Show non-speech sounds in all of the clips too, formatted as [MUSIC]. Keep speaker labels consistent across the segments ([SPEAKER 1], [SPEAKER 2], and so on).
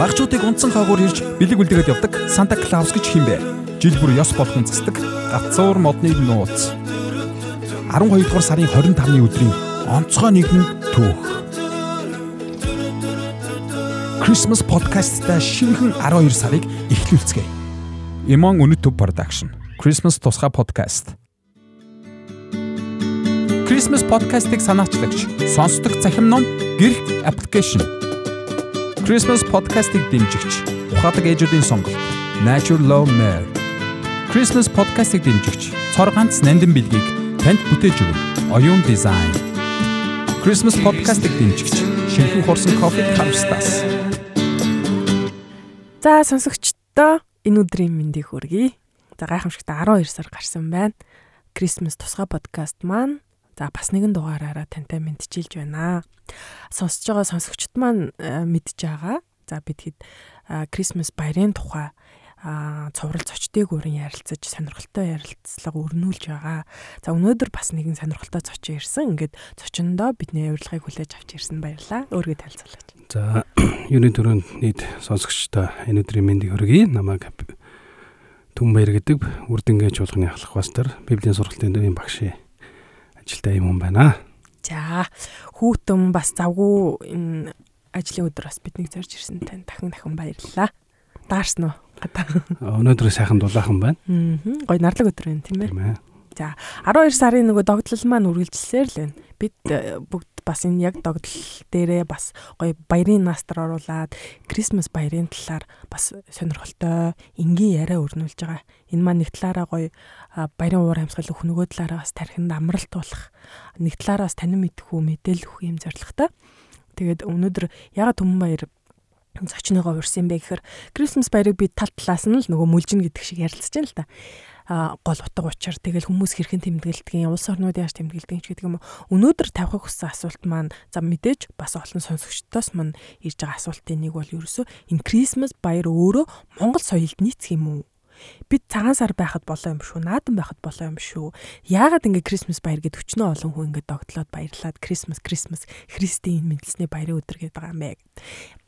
[SPEAKER 1] Багчуудыг унтсан хаагуур ирж бэлэг үлдээгээд явдаг Санта Клаус гэж хин бэ? Жил бүр ёс болгон засдаг гацуур модны нууц. 12 дугаар сарын 25-ны өдрийн онцгой нэгэн түүх. Christmas podcast-та шинэхэн 12 сарыг эхлүүлцгээе. Имон Өнөтөв production. Christmas тусгай podcast. Christmas podcast-ыг санаачлагч сонсдог захим ном гэрх application. Christmas podcast-ыг дэмжигч ухаадаг ээжүүдийн сонголт Natural Love Mare. Christmas podcast-ыг дэмжигч цор ганц нандин бэлгийг танд бүтээж өгнө. Оюун дизайн. Christmas podcast-ыг дэмжигч шинэхэн хурсан кофе House-таас.
[SPEAKER 2] За сонсогчдоо энэ өдрийн мэндийг хүргэе. За гайхамшигтай 12 сар гарсан байна. Christmas тусгай подкаст маань За бас нэгэн дугаараараа тантай мэдчилж байна. Сонсож байгаа сонсогчд маань э, мэдж байгаа. За бид хэд Крисмас баярын тухай а цоврал зочдыг өрн ярилцаж сонирхолтой ярилцлага өрнүүлж байгаа. За өнөөдөр бас нэгэн сонирхолтой зочин ирсэн. Ингээд зочиндоо бидний урилгыг хүлээж авч ирсэн баярлаа. Өөргөө танилцуулаач.
[SPEAKER 3] За [CLEARS THROAT] юуны төрөнд нийт сонсогчдоо энэ өдрийн мэндийг хүргэе. Намайг Түнбаяр гэдэг үрдэнгээ чуулганы ахлах бастар Библийн сургалтын дэвийн багш ажилтай юм байна.
[SPEAKER 2] За хүүтэн бас завгүй энэ ажлын өдөр бас биднийг зорж ирсэн тань дахин дахин баярлалаа. Даарсан уу?
[SPEAKER 3] Өнөөдөр сайхан дулаахан байна.
[SPEAKER 2] Аа. Гой нарлаг өдөр байна тийм ээ.
[SPEAKER 3] Тийм ээ.
[SPEAKER 2] За 12 сарын нөгөө догдлол маань үргэлжилсээр л байна. Бид э, бүгд бас энэ яг догдлол дээрээ бас гоё баярын настар оруулаад Крисмас баярын талаар бас сонирхолтой энгийн яриа өрнүүлж байгаа. Энэ маань нэг талаараа гоё баярын уур амьсгал өгөх нөгөө талаараа бас тархинд амралт болох нэг талаараа бас танин мэдхүү мэдээлэл өгөх юм зорилготой. Тэгээд өнөөдөр ягаад Түмэн баяр зочныгоо урьсан бэ гэхээр Крисмас баярыг би тал талаас нь л нөгөө мүлжин гэдэг шиг ярилцж байна л да гол утга учир. Тэгэл хүмүүс хэрхэн тэмдэглэдэг юм улс орнууд яаж тэмдэглэдэг ч гэдэг юм өнөөдөр тавихыг хүссэн асуулт маань за мэдээж бас олон сонсогчдоос мань ирж байгаа асуултын нэг бол ерөөсөө энэ Крисмас баяр өөрөө Монгол соёлд нийцэх юм уу? Бид цагаан сар байхад болоо юм шүү наадам байхад болоо юм шүү. Яагаад ингэ Крисмас баяр гэд өчнөө олон хүн ингэ догтлоод баярлаад Крисмас Крисмас Христийн мэндэлсний баярын өдөр гэдэг байгаа юм бэ?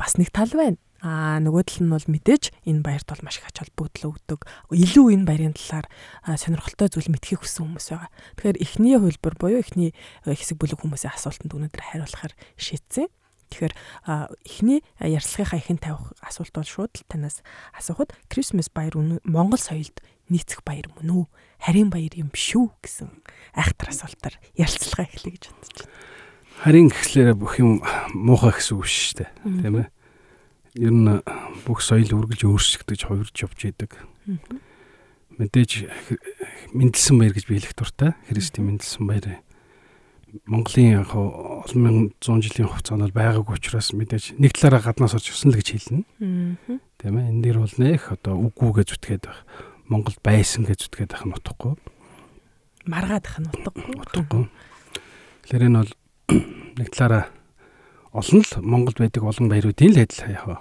[SPEAKER 2] Бас нэг тал байна Аа нөгөө тал нь бол мэдээж энэ баярт бол маш их ач холбогдол өгдөг. Илүү энэ баярын талаар сонирхолтой зүйл мэдхийг хүссэн хүмүүс байгаа. Тэгэхээр эхний хувилбар буюу эхний хэсэг бүлэг хүмүүсийн асуултанд өнөөдөр хариулахаар шийдсэн. Тэгэхээр эхний ярилцлагынхаа ихэн тавих асуулт бол шууд л танаас асуухад Christmas баяр Монгол соёлд нийцэх баяр мөн үү? Харийн баяр юм шүү гэсэн айхтар асуултаар ярилцлага эхлэе гэж бодож байна.
[SPEAKER 3] Харин гэхлээр бүх юм муухай гэсэн үг шүү дээ. Тийм ээ ер нь бүх соёл үргэлж өөрчлөгдөж хувирж явж идэг. Мэдээж мэндэлсэн баяр гэж би хэлэх дуртай. Христийн мэндэлсэн баяр Монголын яг олон мянган зуун жилийн хугацаанд бол байгаагүй учраас мэдээж нэг талаараа гаднаас орж ирсэн л гэж хэлнэ. Тийм ээ. Энэ дэр бол нэх одоо үгүй гэж зүтгээд байх. Монголд байсан гэж зүтгээд байх нь утгагүй.
[SPEAKER 2] Маргаад байх нь утгагүй.
[SPEAKER 3] Утгагүй. Тэгэхээр энэ бол [CLEARS THROAT] нэг талаараа олон л Монголд байдаг олон баяруудын л адил яг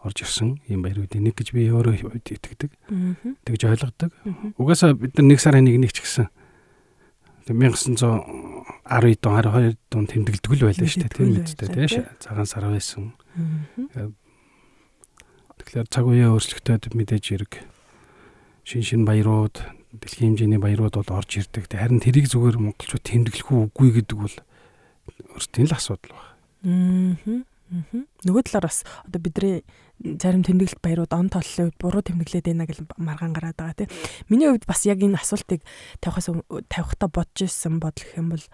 [SPEAKER 3] орж ирсэн ийм баяруудын нэг гэж би өөрөө итгэдэг. Тэгж ойлгодог. Угаасаа бид нар нэг сарын нэг нэг ч гэсэн 1912 12 он тэмдэглэдэг л байлаа шүү дээ. Тийм үстэй тийм цагаан сар байсан. Тэгэхээр цаг үеийн өөрчлөлтөд мэдээж ирэг шин шин баярууд дэлхийн хэмжээний баярууд бол орж ирдэг. Харин тэрийг зүгээр монголчууд тэмдэглэх үгүй гэдэг бол өөртөө л асуудал байна.
[SPEAKER 2] Аа. Нөгөө талаар бас одоо бидний зарим тэмдэглэлт баярууд он толлын үед буруу тэмдэглээд байна гэж маргаан гараад байгаа тийм. Миний хувьд бас яг энэ асуултыг тавихаас тавихтаа бодож ирсэн бодол их юм бол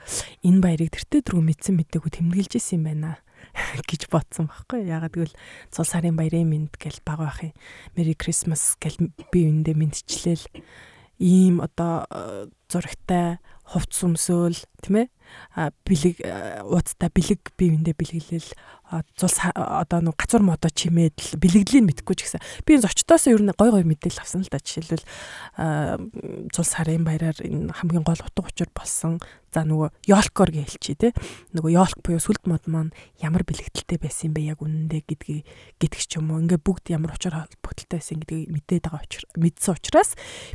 [SPEAKER 2] энэ баярыг тэртээ дөрөв мэдсэн мэдээгүй тэмдэглэж ирсэн юм байна [LAUGHS] гэж бодсон байхгүй. Ягаад гэвэл цул сарын баярын мэд гэл баг байх юм. Merry Christmas гэл би үүндээ мэдчлээл ийм одоо э, зурагтай хувц сүмсөөл тийм ээ бэлэг уудтай бэлэг биевэндээ бэлгэлэл цус одоо нэг гацур модо чимээд л бэлэглийг мэдхгүй ч гэсэн. Би энэ зочдоос ер нь гой гой мэдээлэл авсан л да. Жишээлбэл цус сарын баяраар энэ хамгийн гол утга учир болсон. За нөгөө ёлкор гэлчи те. Нөгөө ёлк буюу сүлд мод маань ямар бэлэгдэлтэй байсан юм бэ? Яг үнэндээ гэдгийг гэдг ч юм уу? Ингээ бүгд ямар учир холбогдолтой байсан гэдгийг мэдээд байгаа учраас мэдсэн учраас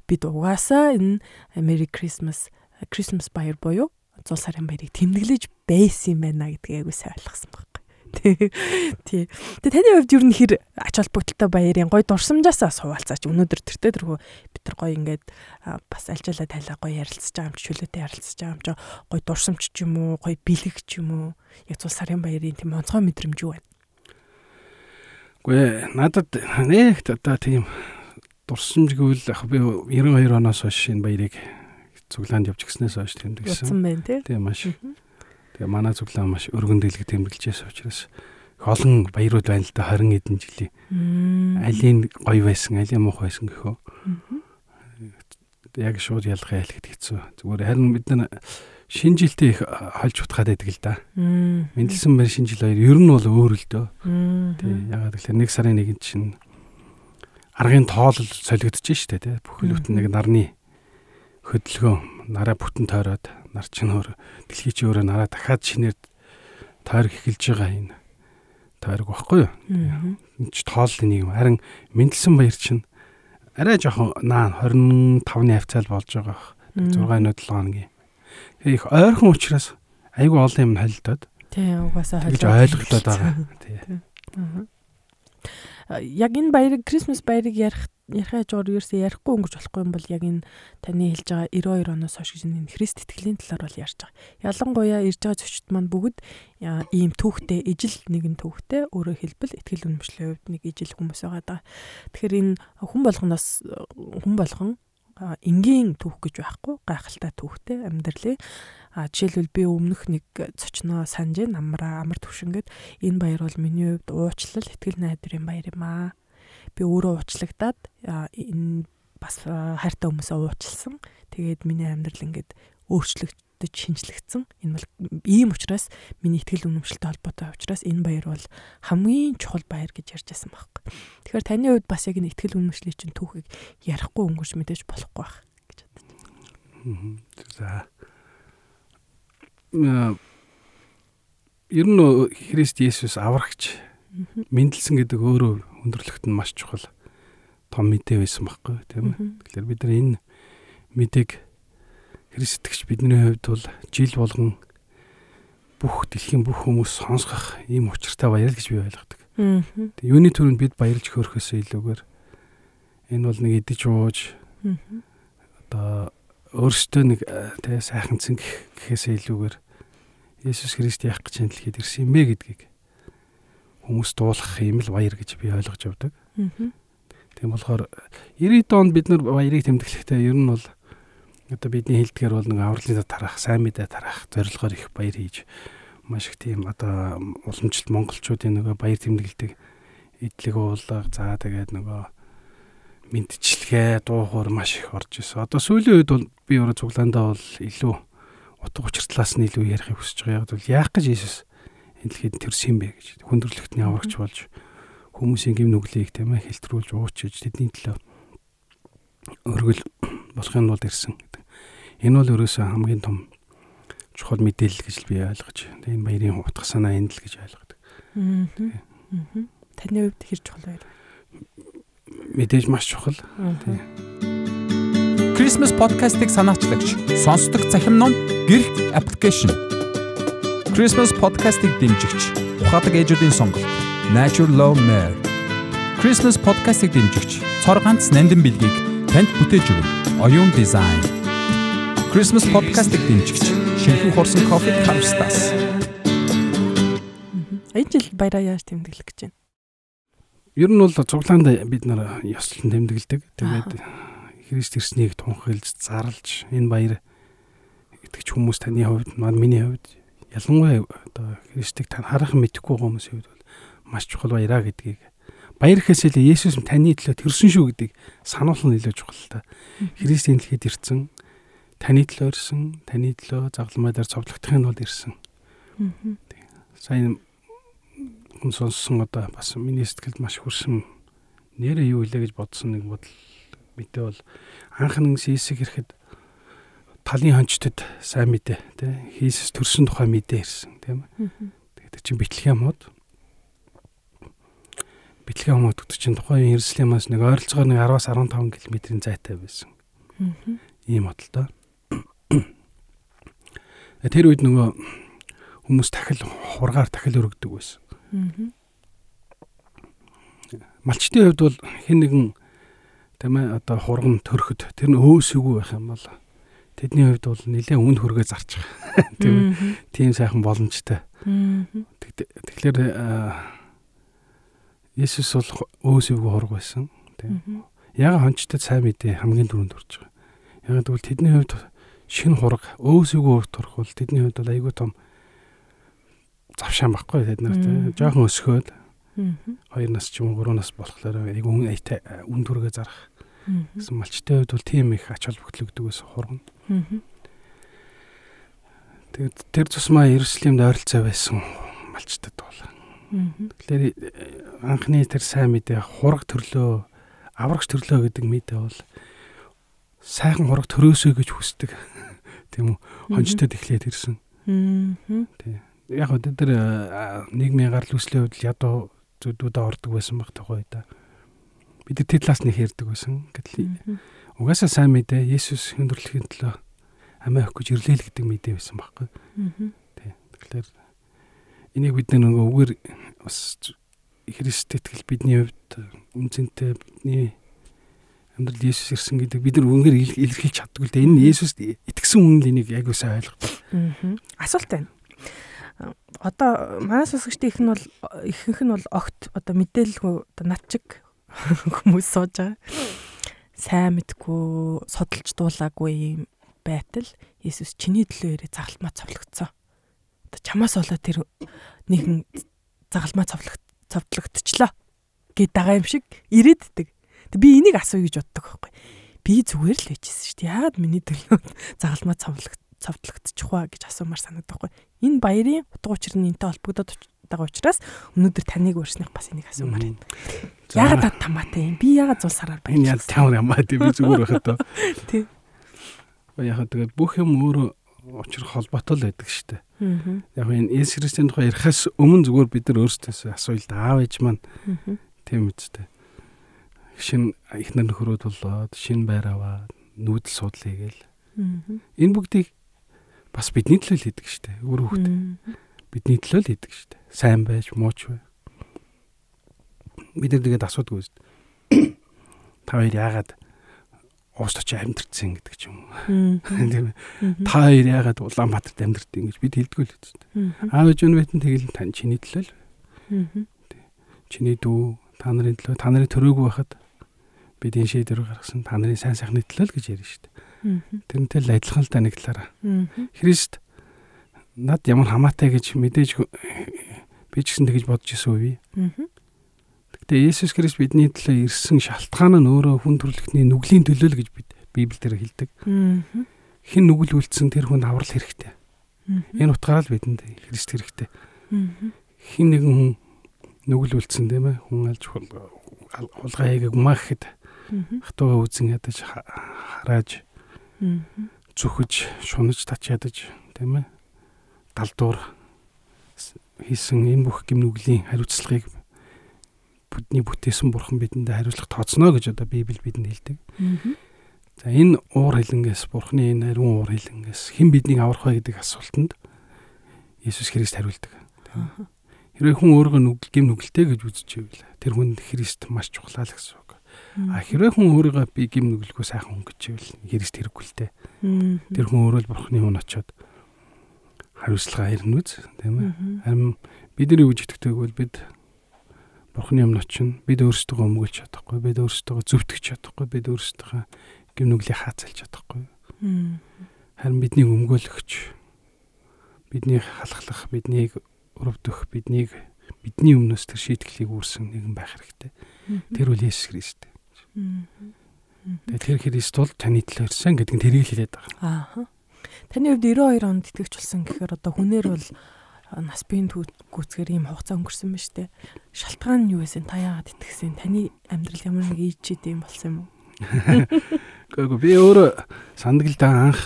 [SPEAKER 2] бид угаасаа энэ Merry Christmas Christmas баяр буюу зул сарын баярыг тэмдэглэж байсан юм байна гэдгийг айгуу сайн ойлгосон байхгүй. Тий. Тэгээ таны хувьд ер нь хэр ач холбогдолтой баярын гой дурсамжаасаа суулцаач өнөөдөр тэртээ тэрхүү бид нар гой ингээд бас альжаалаа тайлаа гой ярилцж байгаа юм чи чөлөөтэй ярилцж байгаа юм чи гой дурсамж ч юм уу гой бэлэг ч юм уу яг цус сарын баярын тийм онцгой мэдрэмж юу байна?
[SPEAKER 3] Гүй надад нэг одоо тийм дурсамжгүй л ах би 92 оноос хойш энэ баярыг цуглаанд явж гиснээс хойш тэмдэглэсэн.
[SPEAKER 2] Утсан байна тий.
[SPEAKER 3] Тийм маш. Тэгээ манай цуглаан маш өргөн дэлгэж тэмдэглэжээс учраас олон баярууд байна л да 20 эдэн жилийн. Алийн гоё байсан, алийн муухай байсан гэхөө. Яг шууд ялгаа хэлэхэд хэцүү. Зүгээр харин бид нар шинэ жилдээ их хольж утгаад байдаг л да. Мэндэлсэн баяр шинэ жил хоёр ер нь бол өөр л дөө. Тий, ягаад гэвэл нэг сарын нэгэн чинь аргын тоолол солигдож штэ тий. Бүхэл бүтэн нэг нарны хөдөлгөөн нараа бүтэн тойроод нар чинь өөр дэлхий чи өөрөө нараа дахиад шинээр тойрог эхэлж байгаа энэ тойрог багхгүй юу? Энэ ч тооллын нэг юм. Харин мэдлсэн баяр чинь арай жоохон наа 25-ны хавцаал болж байгаа. 6 өнөд 7 хоногийн. Тэгээ их ойрхон учраас айгүй олон юм холилдоод.
[SPEAKER 2] Тий, угаасаа
[SPEAKER 3] ойлгогдоод байгаа. Тий.
[SPEAKER 2] Яг энэ баярыг Крисмас баярыг ярих ярихаа жоор ерөөсөө ярихгүй өнгөрч болохгүй юм бол яг энэ таны хэлж байгаа 92 оноос хойш гэж энэ Христ итгэлийн талаар бол ярьж байгаа. Ялангуяа ирж байгаа зочд маань бүгд ийм түүхтэй, ижил нэгэн түүхтэй өөрөө хэлбэл итгэл үнэмшлийн хувьд нэг ижил хүмүүс байгаа даа. Тэгэхээр энэ хүн болгоноос хүн болгон энгийн түүх гэж байхгүй гайхалтай түүхтэй амьдралын а жишээлбэл би өмнөх нэг цочноо санаж намраа амар төвшингээд энэ баяр бол миний хувьд уучлал итгэл найдварын баяр юм аа би өөрөө уучлагдаад энэ бас хайртай хүмүүсээ уучлсан. Тэгээд миний амьдрал ингээд өөрчлөгдөж шинжлэгдсэн. Энэ бол ийм учраас миний ихтгэл үнэмшилтэй холбоотой учраас энэ баяр бол хамгийн чухал баяр гэж ярьж байсан байхгүй. Тэгэхээр таны хувьд бас яг энэ ихтгэл үнэмшлийн чинь түүхийг ярихгүй өнгөрч мэдээж болохгүй байх гэж
[SPEAKER 3] боддог. За. Ер нь Христ Есүс аврагч. Мэдлсэн гэдэг өөрөө өндөрлөгт нь маш чухал том мэдээ байсан байхгүй тийм ээ. Тэгэхээр бид нар энэ мэдээг христэгч бидний хувьд бол жил болгон бүх дэлхийн бүх хүмүүс сонсгох ийм учиртай баяр гэж би ойлгодог. Тэгээ юуны төрөнд бид баярлж хөөрөхөөс илүүгээр энэ бол нэг идэж ууж одоо өөртөө нэг тэгээ сайхан цэн гэхээсээ илүүгээр Есүс Христ яах гэж энэ дэлхийд ирсэн юм бэ гэдгийг хүмүүс дуулах юм л баяр гэж би ойлгож явдаг. Тийм болохоор 90-ад онд бид нар баярыг тэмдэглэхдээ ер нь бол одоо бидний хэлдгээр бол нэг авралын тарах, сайн мэдээ тарах зорилгоор их баяр хийж маш их тийм одоо уламжлалт монголчуудын нөгөө баяр тэмдэглэдэг идлэг уулга за тэгээд нөгөө мэдчилгээ дуу хоор маш их орж исэн. Одоо сүүлийн үед бол би өөрөө цуглаандаа бол илүү утга учиртлаас нь илүү ярихыг хүсэж байгаа. Яг бол яах гэж Иесус хэлэхэд төрсөн бэ гэж хүндрэлтний аврагч болж хүмүүсийн гим нүглийг тийм ээ хэлтрүүлж уучиж тэдний төлөө өргөл болохын тулд ирсэн гэдэг. Энэ бол ерөөсөө хамгийн том чухал мэдээлэл гэж би ойлгож энэ баярын утга санаа энд л гэж ойлгодог.
[SPEAKER 2] Таны хувьд хэр чухал байв?
[SPEAKER 3] Мэдээж маш чухал.
[SPEAKER 1] Christmas podcast-ыг санаачлагч сонсдог захим ном гэрх аппликейшн Christmas podcast-ыг дэмжигч ухаалаг ээжүүдийн сонголт Natural Love Mare Christmas podcast-ыг дэмжигч цор ганц нандин бэлгийг танд бүтээж өгнө. Оюун дизайн. Christmas podcast-ыг дэмжигч шинхэн хурсан кофе хавстас
[SPEAKER 2] Энэ жил баяраа яаж тэмдэглэх гэж байна?
[SPEAKER 3] Ер нь бол цуглаанд бид нар ёслон тэмдэглэдэг. Тэгээд Христ ирснийг тунхаглаж, зарлж энэ баяр итгэж хүмүүс таны хувьд, миний хувьд ялангуяа одоо Христийг тань хараахан мэдэхгүй хүмүүсийн хувьд бол маш чухал баяраа гэдгийг баяр илүү Есүс таны төлөө төрсөн шүү гэдгийг сануулах нь илүү чухал та. Христийн дэлхийд ирсэн таны төлөө ирсэн, таны төлөө загламай дээр цовдлогдохын тулд ирсэн. Сайн сонссон одоо бас миний сэтгэлд маш хүрсэн нэрээ юу илээ гэж бодсон нэг бодол мэдээ бол анх нэг сисэг ирэхэд талын хончтод сайн мэдээ тий хийсэс төрсөн тухай мэдээ ирсэн тийм тэгээд чинь битлэгийн мод битлэгийн мод гэдэг чинь тухайн Иерусалимаас нэг ойролцоогоор нэг 10-аас 15 км-ийн зайтай байсан. Ийм модтой тэр үед нөгөө хүмүүс тахил хургаар тахил өргөдөг байсан Малчтын хувьд бол хэн нэгэн ээ одоо хурган төрөхөд тэр нь өөсөөгөө байх юм бол тэдний хувьд бол нэлээд үнд хөргөө зарчих. [LAUGHS] Тийм тийм сайхан боломжтой. Тэгэхээр Есүс бол өөсөөгөө хург байсан. Тийм. Яг хончтод сайн мэдээ хамгийн түрүүнд орж байгаа. Яг тэгвэл тэдний хувьд шинэ хураг өөсөөгөө турах бол тэдний хувьд бол айгүй том завшаан баггүй тэд нарт жоохон өсгөөд хоёр нас ч юм уу гурван нас болохоор айгүй үн айтай үн дүргээ зарах гэсэн малчтай хувьд бол тийм их ач ус хургана. Тэгээд тэр тусмаа Иерусалимд ойролцоо байсан малчтад бол. Тэгэхээр э, анхны тэр сайн мэдээ хураг төрлөө аврагч төрлөө гэдэг мэдээ бол сайхан хураг төрөөсөө гэж хүсдэг. [LAUGHS] Тийм үү? Хончтод эхлээд ирсэн. Тийм яг одоо тэр нийгмийн гарал үүслийн хувьд ядуу зүдүүдэд ордог байсан баг тухай да. Бид тэр талаас нь хэрдэг байсан. Гэтэл угаасаа сайн мэдээ Есүс хүндрэлхийн төлөө амиа өгөх гэж ирлээлэгдэг мэдээ байсан байхгүй. Тий. Тэгэхээр энийг бид нөгөө үгээр бас Христ итгэл бидний хувьд үнцэнтэй бидний амьдрал Есүс ирсэн гэдэг бид нар үнээр илэрхийлж чаддгүй л дээ. Энэ Есүс итгэсэн хүн л энийг яг үсээ ойлгодог.
[SPEAKER 2] Асуулт байна одоо манай сонсогчдын их нь бол ихэнх нь бол огт одоо мэдээлэлгүй одоо над чиг [LAUGHS] хүмүүс сууж байгаа. Сайн мэдгүй судалж дуулаагүй юм байтал Есүс чиний төлөө ирээ загалмаа цовлогдсон. Одоо чамаас болоод тэр нэгэн загалмаа цовлог цовдлогдчихлоо гэд байгаа юм шиг ирээддэг. Тэг би энийг асууя гэж боддог байхгүй. Би зүгээр л байжсэн шүү дээ. Яагаад миний төлөө [LAUGHS] загалмаа цовлогд цовдлогдчих вэ гэж асуумаар санагдав байхгүй. Энэ баярын утга учир нь энтэй холбогдоод байгаа учраас өнөөдөр таныг өөрснийх бас энийг асуумаар байна. Яагаад та тамаатай юм? Би яагаад зул сараар
[SPEAKER 3] байна? Энэ яа тавар ямаа тийм би зүгээр байхад тоо. [LAUGHS]
[SPEAKER 2] Тий.
[SPEAKER 3] Яг тэгээд бүх юм өөрөө учир холбоотой л байдаг дээ. Яг энэ Иесус Христосийн тухай ярихаас өмнө зүгээр бид нар өөрсдөөс асууя л да аав ээж маань тийм үстэй. Шин ихнэр нөхрөөд болоод шин байр аваад нүүдэл судлаа гээл. Энэ бүгдийг бас бидний төлөө л хийдэг штэ. Өөр хүүхд. Бидний төлөө л хийдэг штэ. Сайн байж, мууч бай. Бид нар тэгээд асуудгүй штэ. [COUGHS] Та хоёр яагаад уус очиж амьдэрсэн гэдэг ч юм уу. Тийм ээ. [LAUGHS] Та хоёр яагаад Улаанбаатарт амьдэрдэг гэж бид хэлдэггүй л үстэ. Аав ээж өнөтэн тэгэл тань чиний төлөө л. Чиний дүү та нарын төлөө та нарын төрөөгүй байхад бид энэ шийдвэр гаргасан та нарын сайн сайхны төлөө л гэж ярьж штэ. Тэрнтэй л адилхан л да нэг талаараа. Христ над ямар хамаатай гэж мэдээж би ч гэсэн тэгж бодож исэн үе. Гэтэ Есүс Христ бидний төлөө ирсэн шалтгаан нь өөрөө хүн төрлөختний нүглийн төлөө л гэж бид Библиэлд хэлдэг. Хэн нүгэл үлдсэн тэр хүнд аврал хэрэгтэй. Энэ утгаараа л бидэнд Христ хэрэгтэй. Хэн нэгэн хүн нүгэл үлдсэн тийм ээ хүн алж хулгай хийгээг мах гэхэд хатууга үзэн ядаж харааж зүхэж шунаж тач ядаж тийм ээ далдуур хийсэн энэ бүх гимнүглийн хариуцлагыг бидний бүтээсэн бурхан бидэнд хариуцлага тооцно гэж одоо Библи бидэнд хэлдэг. За энэ уур хилэнгээс бурханы энэ ариун уур хилэнгээс хэн биднийг аврах вэ гэдэг асуултанд Иесус Христ хариулдаг. Хэрвээ хүн өөрийгөө нүгэл гим нүгэлтэй гэж үзэж байвал тэр хүнд Христ маш чухлаа л гэсэн А хэрвээ хүн өөрийгөө би гим нүгэлгүй сайхан ивэл Христ хэрэггүй л дээ. Тэр хүн өөрөө л бурхны хүн очоод хариуцлага ирнэ үз тийм ээ. Харин бидний үж итгэдэг бол бид бурхны өмнө очино. Бид өөрсдөө өмгөлж чадахгүй, бид өөрсдөө зөвтгөх чадахгүй, бид өөрсдөө гим нүглийг хаацалж чадахгүй. Харин бидний өмгөөлөгч биднийг халахлах, биднийг өрөвдөх, биднийг бидний өмнөөс тэр шийтгэлийг үүрсэн нэгэн байх хэрэгтэй. Тэр үл Есүс Христ. Тэгээд тэр Христ бол таны төлөө ирсэн гэдэг нь тэрийг хэлээд байгаа.
[SPEAKER 2] Аа. Таны хувьд 92 онд итгэвч болсон гэхээр одоо хүнээр бол нас биеийн гүцгээр ийм хугацаа өнгөрсөн ба штэ. Шалтгаан нь юу вэ? Та яагаад итгэсэн? Таны амьдрал ямар нэг ийчээд юм болсон юм уу?
[SPEAKER 3] Гэхдээ би өөрөө сандгалдаа анх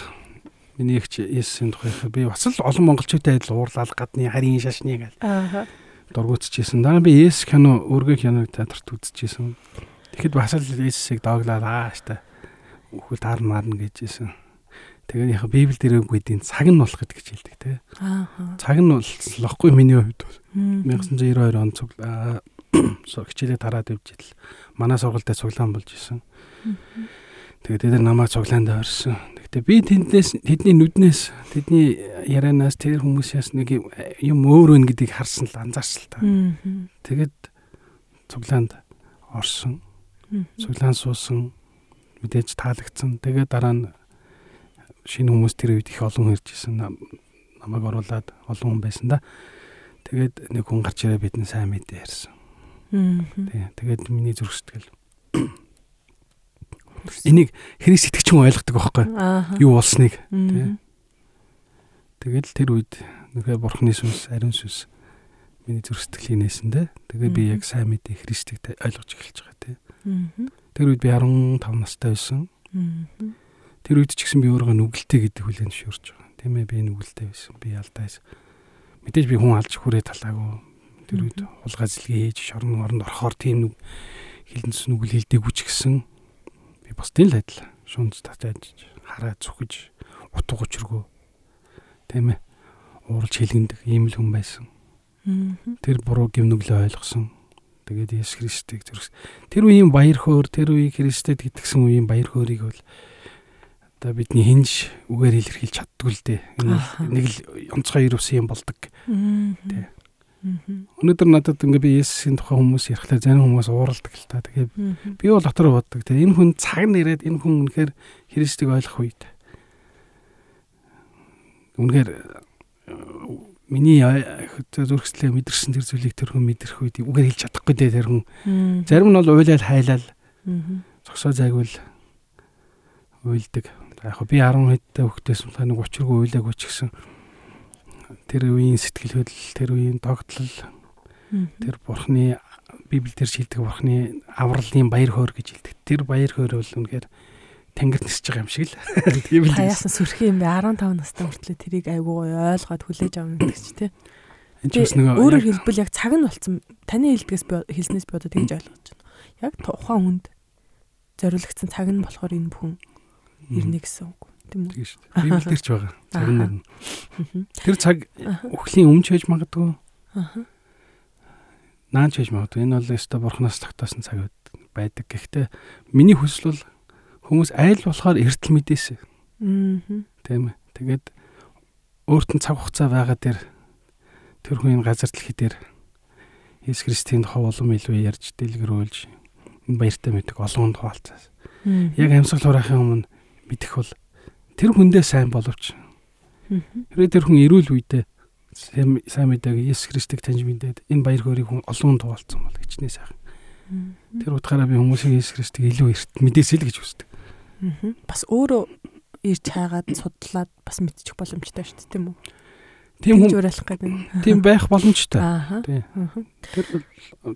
[SPEAKER 3] миний ихч Есүсийн тухайх би бас л олон монголчуудтай адил уурлал гадны харийн шашны гал. Аа. Дургуутчихсэн. Дараа би Есүс кино өргөө киног театрт үзчихсэн. Тэгэхэд бас л Есүсийг дооглаад аа штэ. Үхэл таарна марна гэжсэн. Тэгээд яг Библи дээр үгүйдийн цаг нь болох гэдэг хэлдэг те.
[SPEAKER 2] Аа.
[SPEAKER 3] Цаг нь болохгүй миний хувьд бол 1992 он цуг [COUGHS] хичээлээ тараад явж ил манай сургуультай цуглаан болж исэн. Тэгээд тэд намайг цуглаанд орсон. Гэхдээ би тэндээс тэдний нүднээс тэдний ярианаас тэр хүмүүсээс нэг юм өөр өн гэдгийг харсан л анзаарсан л та. Тэгээд цуглаанд орсон. Цуглаан суусан мэдээж таалагдсан. Тэгээд дараа нь шинэ хүмүүс тэр үед их олон ирж исэн. Намайг оруулаад олон хүн байсан да. Тэгээд нэг хүн гарч ирээ бидний сайн мэдээ ярьсан. Тий. Тэгээд миний зүрх сэтгэл энийг Христ итгэж хүн ойлгодог байхгүй юу болсныг тий. Тэгэл тэр үед нэгэ бурхны сүнс, ариун сүнс миний зүрх сэтгэлийг нээсэндээ тэгээ би яг сайн мэдээ Христийг ойлгож эхэлж байгаа тий. Тэр үед би 15 настай байсан. Тэр үед ч гэсэн би өөрийгөө нүгэлтэй гэдэг хүлээн зөвшөөрч байгаа. Тийм ээ би нүгэлтэй байсан. Би алдаас. Мэдээж би хүн алж хүрээ талаагүй. Тэр үед хулгай зэлгээ хийж шорон оронд орохоор тийм нүг хилэнс нүгэл хилдэггүй ч гэсэн би бас тийм л адил. Шунц татаж хараа зүхэж утга учиргүй. Тийм ээ. Ууралж хилгэндэг ийм л хүн байсан. Тэр буруу гимнүглээ ойлгосон. Тэгээд Есүс Христийг зүрх. Тэр үеийн баяр хөөр, тэр үеийн Христэд итгэсэн үеийн баяр хөөргийг бол одоо бидний хинж үгээр илэрхийлж чаддгүй л дээ. Нэг л онцгой ирвсэн юм болдог. Тэ. Өнөөдөр надад ингээ би Есүсийн тухай хүмүүс ярихлаар зарим хүмүүс ууралдаг л та. Тэгээ би бол дотор боддог. Тэ энэ хүн цаг нэрээд энэ хүн үнэхээр Христийг ойлгох үед. Үнэхээр миний зүрхслээ мэдэрсэн тэр зүйлийг тэр хүн мэдэрх үед үгээр хэлж чадахгүй дээ тэр хүн. Зарим нь бол уйлал хайлал. Зогсоо зайгвал уйлдаг яг би 10 хэдтэй хөвгтөөс болохоо нэг учиргүй уйлаагүй ч гэсэн тэр үеийн сэтгэл хөдлөл, тэр үеийн тогтлол, тэр бурхны Библиэлд шилдэг бурхны авралын баяр хөөр гэж хэлдэг. Тэр баяр хөөр бол үнэхээр тэнгэр нисэж байгаа юм шиг л. [LAUGHS]
[SPEAKER 2] Тийм л. Хаяасан сүрхий юм бэ 15 настай хүртлээр тэрийг айгүй ойлгоод хүлээж авна гэдэг чи тээ.
[SPEAKER 3] Энд ч бас нэг
[SPEAKER 2] өөрөөр хэлбэл яг цаг нь болцсон. Таны хэлдгээс хэлснээс би одоо тэгж ойлгож байна. Яг тухайн хүнд зориулагдсан цаг нь болохоор энэ бүхэн ирнэ гэсэн үг тийм үү?
[SPEAKER 3] Тийм шүү дээ. Библиэлд ч [LAUGHS] байгаа. Цаг нь. Тэр цаг өхлийн өмч хийж магадгүй. Аа. Наанч хийж магадгүй. Энэ бол өстой бурхнаас тогтоосон цаг байдаг. Гэхдээ миний хүсэл бол хүмүүс айл болохоор эртл мэдээсэ. Аа. Тийм ээ. Тэгээд өөрт нь цаг хугацаа байгаа дээр тэр хүний газар дэлхий дээр Иесус Христийн тухай улам илүү ярьж дэлгэрүүлж энэ баяртай мэддэг олон хуваалцаас. Яг амьсгал хураахын өмнө мэдэх бол тэр хүндээ сайн боловч хэрэг тэр хүн эрүүл үедээ сайн мэдээг Иесус Христийг таньж мэдээд энэ баяр хөөргийг хүн олон туулцсан бол хичнээн сайхан. Тэр утгаараа би хүмүүсийн Иесус Христийг илүү эрт мэдээсэй л гэж үздэг.
[SPEAKER 2] Бас өөрөө ирж хайгаад судлаад бас мэдчих боломжтой шүү дээ тийм үү?
[SPEAKER 3] Тийм
[SPEAKER 2] хүн уриалах гэдэг.
[SPEAKER 3] Тийм байх боломжтой. Тийм. Тэр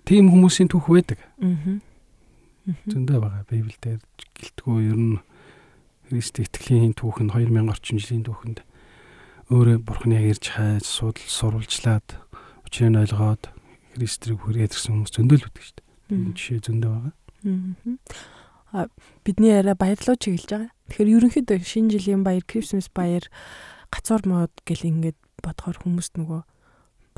[SPEAKER 3] тийм хүмүүсийн түүх байдаг. Аа. Зөндөө байгаа. Библиэлд гэлтгүү ер нь Христ итгэлийн түүх нь 2000 орчим жилийн түүхэнд өөрөө бурхны яг ирж хайж судал сурвалжлаад учрыг нь ойлгоод Христийг хүрээд ирсэн хүмүүс зөндөл үүдэг шүү дээ. Жишээ зөндөө байгаа.
[SPEAKER 2] Аа бидний яриа баярлуу чиглэж байгаа. Тэгэхээр ерөнхийдөө шинэ жилийн баяр, Крисмас баяр, гацуур мод гэл ингээд бодохоор хүмүүст нөгөө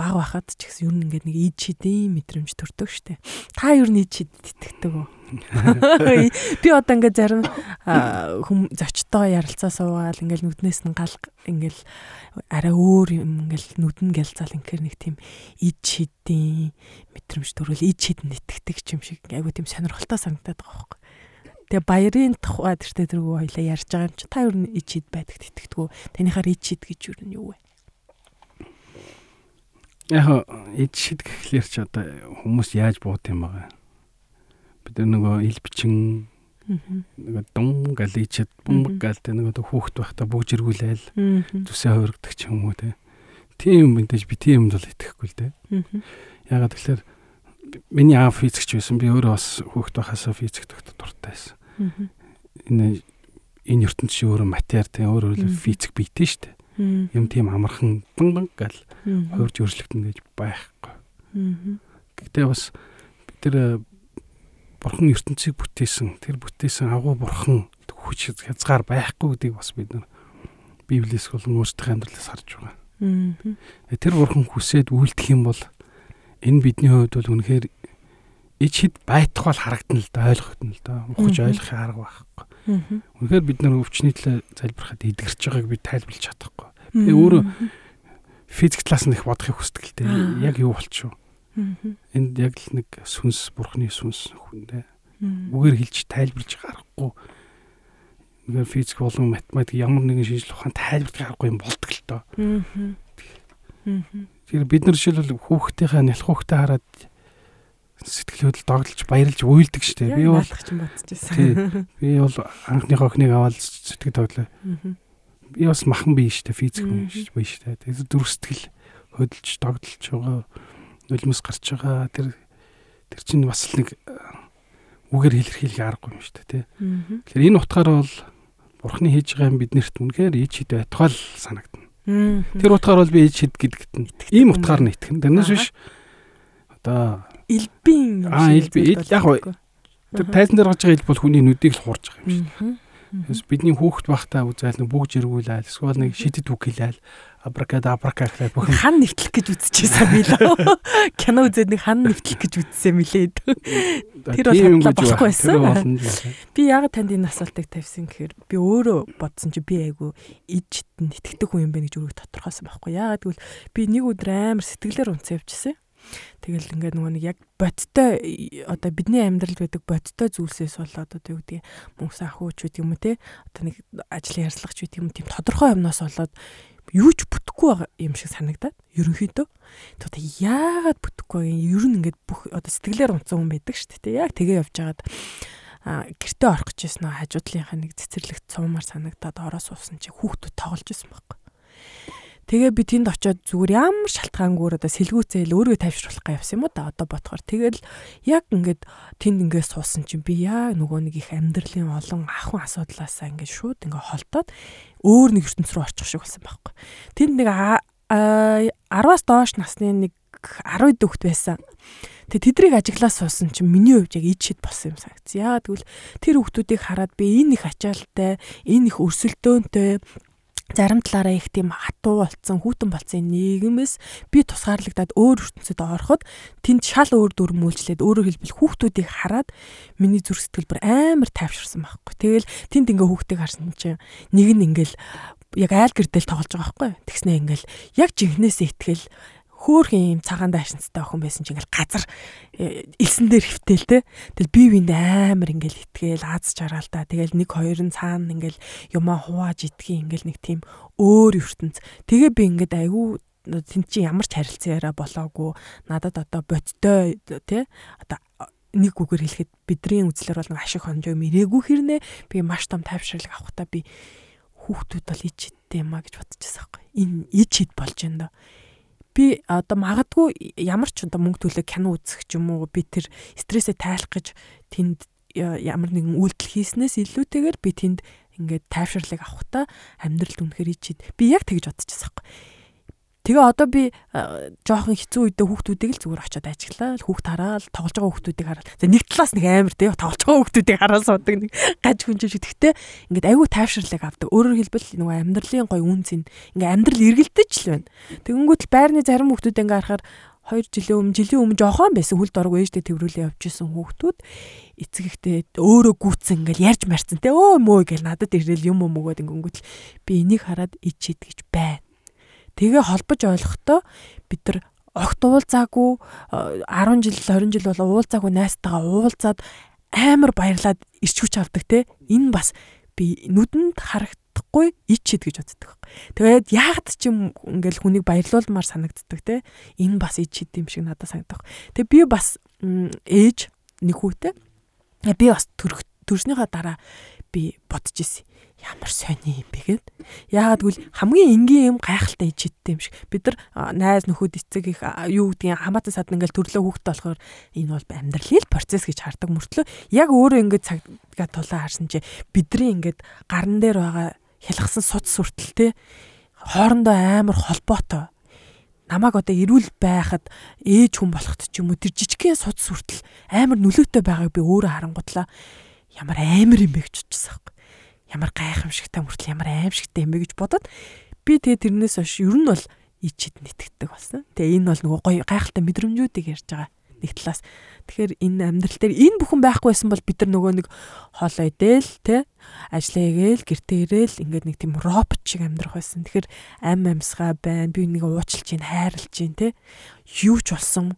[SPEAKER 2] баг байхад ч гэсэн ер нь ингээд нэг ид шидийн мэдрэмж төрдөг штэ. Та ер нь ид шид итгэдэг үү? [LAUGHS] Би одоо ингээд зарим хүм зочтой ярилцаа суугаал ингээд нүднээс нь гал ингээд арай өөр юм ингээд нүдэн гэлзал ингээд нэг тийм ид шидийн мэдрэмж төрөл ид шидэнд итгэдэг юм шиг айгу тийм сонирхолтой санагдаад байгаа байхгүй. Тэгээ баярын тухай тэртээ тэргүү хоёлаа ярьж байгаа юм чи та ер нь ид шид байдагт итгэдэг үү? Танихаар ид шид гэж юу нь юу вэ?
[SPEAKER 3] Яг эд шид гэхлээр ч одоо хүмүүс яаж буут юм байгаа. Бид нөгөө ил бичин нөгөө дум галичэд бумб галтай нөгөө хүүхд байхдаа бүгж иргүүлээл зүсээ хувиргадаг ч юм уу те. Тийм мэдээж би тийм юмд бол итгэхгүй л те. Ягаад тэгэхээр миний аав физикч байсан. Би өөрөө бас хүүхд байхасаа физик доктортай байсан. Энэ энэ ертөнцийн өөрөө матер те өөрөө физик бийтэй шүү дээ юм тийм амархан банг гал хувирж өөрчлөгдөн гэж байхгүй. Гэхдээ бас бид тэр э, бурхан ертөнцийг бүтээсэн тэр бүтээсэн агуу бурхан хүч хязгаар байхгүй гэдгийг бас бид нар Библиэс болон өөрсдийнхээ амьдралаас харж байгаа.
[SPEAKER 2] Аа.
[SPEAKER 3] Тэр бурхан хүсээд үйлдэх юм бол энэ бидний хувьд бол үнэхээр ич хэд байтах бол харагдана л да ойлгогдно л да. Ухаж ойлгохын арга байхгүй. Үнэхээр бид нар өвчний төлөө залбирахад эдгэрч байгааг би тайлбарлаж чадахгүй. Би өөрөө физик талаас нь их бодохыг хүсдэг л дээ. Яг юу болчихв. Энд яг л нэг сүнс бурхны сүнс хүндээ. Үгээр хэлж тайлбарлаж гарахгүй. Үнэхээр физик болон математик ямар нэгэн шинжлэх ухаан тайлбарлах аргагүй юм болдог л доо. Тэгэхээр бид нар жишээлбэл хүүхдийнхээ нялх хүүхдээ хараад сэтгэлөөд догдолж баярлж уйлдаг штеп.
[SPEAKER 2] Би бол.
[SPEAKER 3] Би бол анхныхоо охиныг аваад сэтгэл тоглоо. Би бас махан бие штеп физик шүү бие штеп. Тэгээд зүрх сэтгэл хөдөлж догдолж байгаа нулимс гарч байгаа. Тэр тэр чинь бас л нэг үгээр хэлэрхийлэх аргагүй юм штеп тий. Тэгэхээр энэ утгаараа бол бурхны хийж байгаа юм биднэрт үнэхээр ич хэд байтугай л санагдана. Тэр утгаар бол би ич хэд гэдэгт нь ийм утгаар нь итгэн. Тэрнээс биш. Одоо
[SPEAKER 2] элбийн
[SPEAKER 3] аа элби яг тэр тайзан дээр гарч байгаа ил бол хүний нүдийг л хуурж байгаа юм. Тэс бидний хүүхэд байхдаа үзэл нэг бүгж эргүүлээл эсвэл нэг шидэд үг хэлээл абракад абрака гэхлээр бүх
[SPEAKER 2] хан нэвтлэх гэж үзчихсэн билээ. [LAUGHS] Кино үзээд нэг хан нэвтлэх гэж үзсэн мөлий. Тэр бол болохгүй байсан. Би яг танд энэ асуултыг тавьсан гэхээр би өөрөө бодсон чи би айгу ижид нэтгэдэг хүн юм байна гэж өөрөө тодорхойсон байхгүй. Яагаад гэвэл би нэг өдөр амар сэтгэлээр унцсан явчихсан. Тэгэл ингээд нөгөө нэг яг бодтой одоо бидний амьдралд байдаг бодтой зүйлсээс болоод одоо юу гэдэг мөнгө санхүүч гэдэг юм уу те одоо нэг ажлын ярьцлагч гэдэг юм тийм тодорхой юмнаас болоод юу ч бүтэхгүй юм шиг санагдаад ерөнхийдөө тэгээд яагаад бүтэхгүй вэ? Ер нь ингээд бүх одоо сэтгэлээр унтсан хүн байдаг шүү дээ. Яг тэгээ явж байгаад а гэртээ орох гэжсэн нөө хажуудлынхаа нэг цэцэрлэгт цуумаар санагдаад ороо суусан чи хүүхдүүд тоглож исэн байхгүй. Тэгээ би тэнд очиод зүгээр ямар шалтгаангүйгээр одоо сэлгүүцээл өөрөө тайвшруулах явсан юм уу да одоо бодохоор тэгэл яг ингээд тэнд ингээд суусан чинь би яа нөгөө нэг их амьдралын олон ахын асуудлаасаа ингээд шууд ингээд холтоод өөр нэг ертөнц рүү орчих шиг болсон байхгүй. Тэнд нэг 10-аас доош насны нэг 10 дөхт байсан. Тэгээ тэдрийг ажиглаа суусан чинь миний хувьд яг ид шид болсон юм санагц. Яагаад гэвэл тэр хүмүүсийг хараад би энэ их ачаалтай, энэ их өрсөлдөөнтэй зарим талаараа их тийм хатуу болцсон хүүтэн болцсон нийгэмээс би тусгаарлагдаад өөр ертөнцид ороход тэнд шал өөр дүрм үйлчлээд өөрөөр хэлбэл хүүхдүүдийг хараад миний зүрх сэтгэл бүр амар тайвширсан байхгүй. Тэгэл тэнд ингээ хүүхдийг харсан чинь нэг нь ингээл яг айл гэрдэл тоглож байгаа байхгүй. Тэгснэ ингээл яг жинхнээсээ итгэл хөөхөн юм цагаан даашинцтай охин байсан чинь ингээл газар э, элсэн дээр хөвтөл те. Тэгэл бие биэнд амар ингээл итгээл аз жаргаал та. Тэгэл нэг хоёр нь цаана ингээл юмаа хувааж идэх ингээл нэг тийм өөр ертөнц. Тэгээ би ингээд айгүй тэн чи ямар ч харилцан яриа болоогүй. Надад одоо бодтой те. Одоо нэг үгээр хэлэхэд бидний үзлэр бол ашиг хонжоо мэрэгүү хэрнээ би маш том тайвшрал авахта би хүүхдүүд бол ич хиттэй юм а гэж бодчихсан байхгүй. Энэ ич хит болж байна доо би одоо магадгүй ямар ч одоо мөнгө төлөө кино үзэх ч юм уу би тэр стрессээ тайлах гэж тэнд ямар нэгэн үйлдэл хийснээс илүүтэйгээр би тэнд ингээд тайвширлыг авахта амьдралд үнэхээр ичид би яг тэгж бодчихсон юм Тэгээ одоо би жоохон хэцүү үедээ хүүхдүүдийг л зүгээр очиод ажиглаа. Хүүхд хараад тоглож байгаа хүүхдүүдийг хараад. За нэг талаас нэг амар тий тоглож байгаа хүүхдүүдийг хараад суудаг нэг гаж хүнжиж гэхдээ ингээд айгүй тайвширлыг авдаг. Өөрөөр хэлбэл нөгөө амьдралын гой үнц ин ингээд амьдрал эргэлдэж л байна. Тэгэнгүүт л байрны зарим хүүхдүүд ингээд харахаар 2 жилийн өмнө жилийн өмнө жоохон байсан хүлд орог ээжтэй тэрврүүлээ явжсэн хүүхдүүд эцэг ихтэй өөрөө гүйтсэн ингээл ярьж марцсан те өө мөө гэл надад ирэл юм юм өгөөд ингээд би энийг хараад ичээд гэж байна Тэгээ холбож ойлгохдоо бид нар огт уулзаагүй 10 жил 20 жил бол уулзаагүй найстайгаа уулзаад амар баярлаад ирчүүч авдаг те энэ бас би нүдэнд харагдахгүй ичэд гэж боддог. Тэгээд яагаад ч юм ингээл хүнийг баярлуулмаар санагддаг те энэ бас ичэд юм шиг надад санагдах. Тэгээ би бас ээж нэг хүүтэй би бас төрснийхаа дараа би бодож ирсэн ямар сони юм бэ гэд. Яагаад гэвэл хамгийн энгийн юм гайхалтай ичидтэй юм шиг. Бид нар найз нөхөд эцэг их юу гэдгийг хамаатан сад ингээл төрлөө хүүхдтэй болохоор энэ бол амьдралын процесс гэж хардаг мөртлөө яг өөрөө ингээд цаггаа тулаа харсан чи бидний ингээд гарн дээр байгаа хялгсан суц сүртэл те хоорондоо амар холбоотой намайг одоо эрүүл байхад ээж хүн болохт ч юм уу тэр жижигхэн суц сүртэл амар нөлөөтэй байгааг би өөрөө харангутлаа ямар амар юм бэ гэж бодчихсан юм ямар гайхамшигтай мөртлөө ямар аимшигтай юм бэ гэж бодоод би тэгээ тэрнээс хойш ер нь бол ичид нэтгэдэг болсон. Тэгээ энэ бол нөгөө гоё гайхалтай мэдрэмжүүдийг ярьж байгаа нэг талаас. Тэгэхээр энэ амьдрал дээр энэ бүхэн байхгүй байсан бол бид нар нөгөө нэг хоолой идэл те ажиллаа хийгээл гэртээ ирээл ингээд нэг тийм робот шиг амьдрах байсан. Тэгэхээр ам амьсгаа байна. Би нэг уучлж чинь хайрлж чинь те юу ч болсон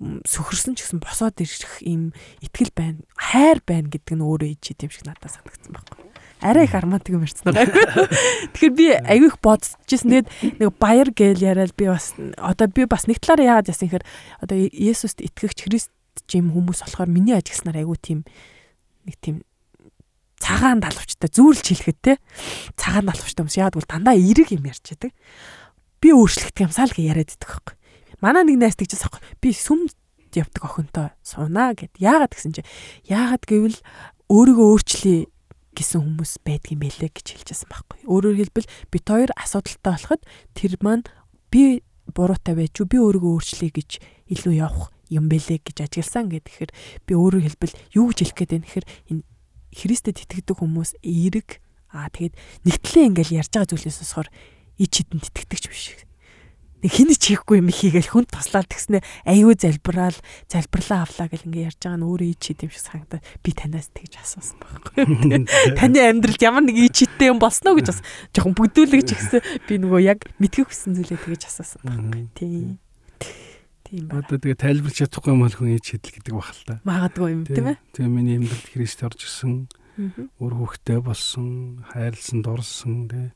[SPEAKER 2] сөхөрсөн ч гэсэн босоод ирэх ийм ихтгэл байна. Хайр байна гэдэг нь өөрөө ичид юм шиг надад санагдсан байхгүй арай их юм ярьсан байгаа. Тэгэхээр би аягүй их бодчихсон. Тэгээд нэг баяр гээл яриад би бас одоо би бас нэг талаараа яагаад яасан гэхээр одоо Есүст итгэгч Христ жим хүмүүс болохоор миний ажигснаар аягүй тийм нэг тийм цагаан далавчтай зүүрлж хэлэхэд те цагаан далавчтай яагаад бол дандаа эерэг юм ярьж байдаг. Би өөрчлөгдөх юмсаа л яриад идэх байхгүй. Манай нэг найз тэгжээс аахгүй. Би сүм явдаг охинтой сунаа гэд. Яагаад гэсэн чи яагаад гэвэл өөрийгөө өөрчлөе гэсэн хүмүүс байдгийн байлээ гэж хэлжсэн байхгүй. Өөрөөр хэлбэл бит хоёр асуудалтай болоход тэр маань би буруутай байж би өөрийгөө өөрчлөе гэж илүү явах юм бэлээ гэж ажигласан гэхээр би өөрөөр хэлбэл юу гэж хэлэх гээд байна гэхээр энэ Христэд итгэдэг хүмүүс эерэг аа тэгээд нэгтлээ ингээл ярьж байгаа зүйлээс болохоор ич хитэн итгэдэгч биш нэг хинэ ч хийхгүй юм хийгээл хүн туслаад тэгснэ аюу залбираал залбирлаа авлаа гэл ингээ ярьж байгаа нь өөрөө ий чид юм шиг санагдаа би танаас тэгж асуусан байхгүй [LAUGHS] таны амьдралд ямар нэг ий чидтэй юм болсноо гэж бас жоохон бүдүүлгэж ихсэн би нөгөө яг мэдхийг хүссэн зүйлээ тэгж асуусан байхгүй. Тийм тийм
[SPEAKER 3] байна. Одоо тэгээ тайлбарч чадахгүй юм бол хүн ий чидэл гэдэг бахал та.
[SPEAKER 2] Магадгүй юм тийм ээ.
[SPEAKER 3] Тэгээ миний амьдралд Христ орж исэн өөр хөхтэй болсон хайрлсан дурсан тэгээ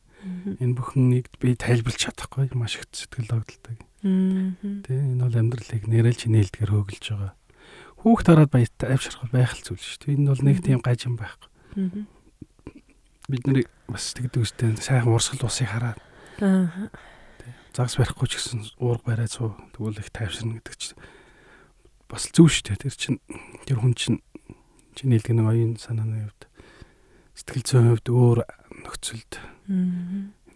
[SPEAKER 3] Энэ бүхнийг би тайлбарлаж чадахгүй маш их сэтгэл догдолтой. Тэ энэ бол амьдралыг нэрэлж нээлтгээр хөглөж байгаа. Хүүхд хараад баяр авшрах байх л зүйл шүү дээ. Энэ бол нэг тийм гажим байхгүй. Бид нарыг бас тэгдэг үстэй сайхан урсгал усыг хараад. Аа. Загас барихгүй ч гэсэн уурга барай цуу тэгвэл их тайвширна гэдэг чинь бас зөв шүү дээ. Тэр чинь тэр хүн чинь чиний хэлдэг нэг оюун санааны хувьд сэтгэл зүйн хувьд өөр нөхцөлд.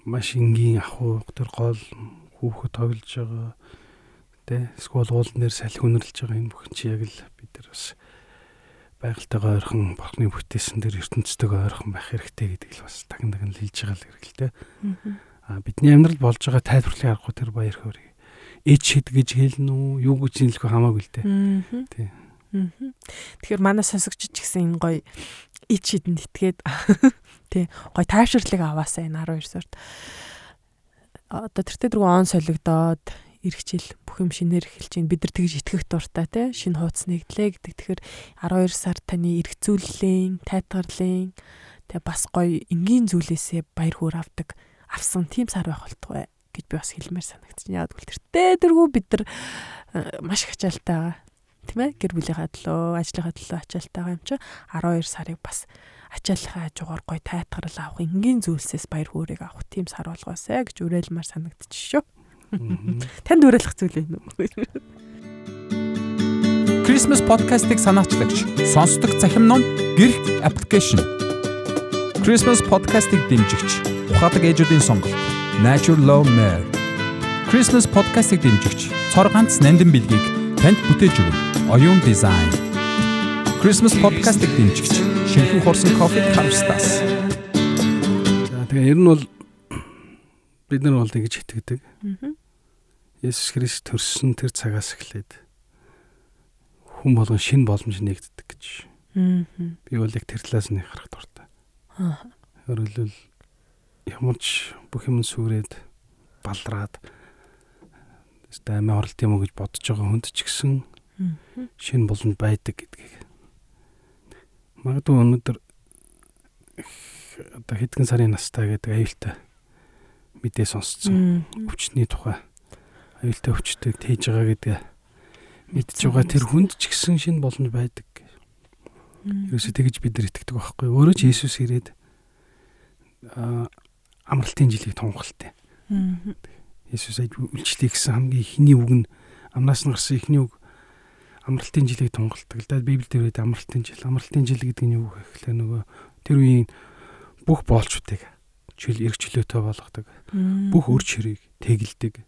[SPEAKER 3] Маш энгийн ахуй тэр гол хүүхэд тоглож байгаа тэ эсвэл уулан дээр салхи үнэрлж байгаа энэ бүхэн чи яг л бид нар бас байгальтайгаа ойрхон бурхны бүтээсэн дээр ертөнцтэйгээ ойрхон байх хэрэгтэй гэдэг л бас тагн тагн хэлж байгаа л хэрэг л тэ. А бидний амьдрал болж байгаа тайлбарлахын аргагүй тэр баяр хөөргийг эч хэд гэж хэлнэ үү юу гэж хэлэх хамаагүй л тэ. Тий
[SPEAKER 2] Тэгэхээр манай сонсогч ч гэсэн энэ гоё ич хидэнд итгээд [LAUGHS] тий гой тайвширлыг аваасаа энэ 12 сард одоо тэртээ дөрөв он солигдоод эргэжил бүх юм шинээр эхэлж байна. Бид нар тэгж итгэх дуртай тий шинэ хуудас нэгдлээ гэдэг. Тэгэхээр 12 сар таны эргцүүллийн, тайтгарлын тэгээ бас гоё энгийн зүйлээсээ баяр хөөр авдаг авсан тийм сар байх болтугай гэж би бас хэлмээр санагдчих. Яг үл тэртээ дөрвөө бид нар э, маш их ачаалтай байгаа. Тийм ээ гэр бүлийнхаа төлөө, ажлынхаа төлөө ачаалтай байгаа юм чи 12 сарыг бас ачааллахаа хажуугаар гой тайтгарл авах энгийн зүйлсээс баяр хөөргийг авах тийм сар болгоосай гэж уриалмаар санагдчих шүү. [LAUGHS] Танд уриалах зүйл юм уу?
[SPEAKER 1] Christmas podcast-ыг санаачлагч сонсдог захим ном гэрх аппликейшн. Christmas podcast-ыг дэмжигч ухаадаг ээжүүдийн сонголт Natural Love Mare. Christmas podcast-ыг дэмжигч цор ганц нандин бэлгийг танд бүтээж өгнө. Оюун дизайн. Christmas podcast-ыг дэмжигч шинхэн хурсан кофе хавстас.
[SPEAKER 3] За тэгээ ер нь бол бид нар бол тэгж итгэдэг. Есүс Христ төрсөн тэр цагаас эхлээд хүн болгон шин боломж нэгддэг гэж. Би бол яг тэр талаас нь харах дуртай. Өөрөлдөл ямар ч бүх юм сүрээд балраад өстэй амиа оролт юм уу гэж бодож байгаа хүнд ч гэсэн шин боломж байдаг гэдгийг магадгүй өнөөдөр одоо хэдхэн сарын настай гэдэг аюултай мэдээ сонсцсон. Өвчтний тухай аюултай өвчтөйг тээж байгаа гэдэг мэдж байгаа тэр хүнд ч гэсэн шин боломж байдаг. Ерөөсөө тэгж бид нар итгэдэг байхгүй. Өөрөө ч Иесус ирээд амралтын жилийг тунгалтай. Иесус үйлчлэх гэсэн хамгийн ихний үг нь амнаас нь гарсан ихний үг. Амралтын жилийг тунгалдаг л да. Библиэд ирээд амралтын жил. Амралтын жил гэдэг нь юу гэхлээр нөгөө тэр үеийн бүх боолчуудыг чөл эрг чөлөөтэй болгодог. Бүх өр чирийг тэгэлдэг.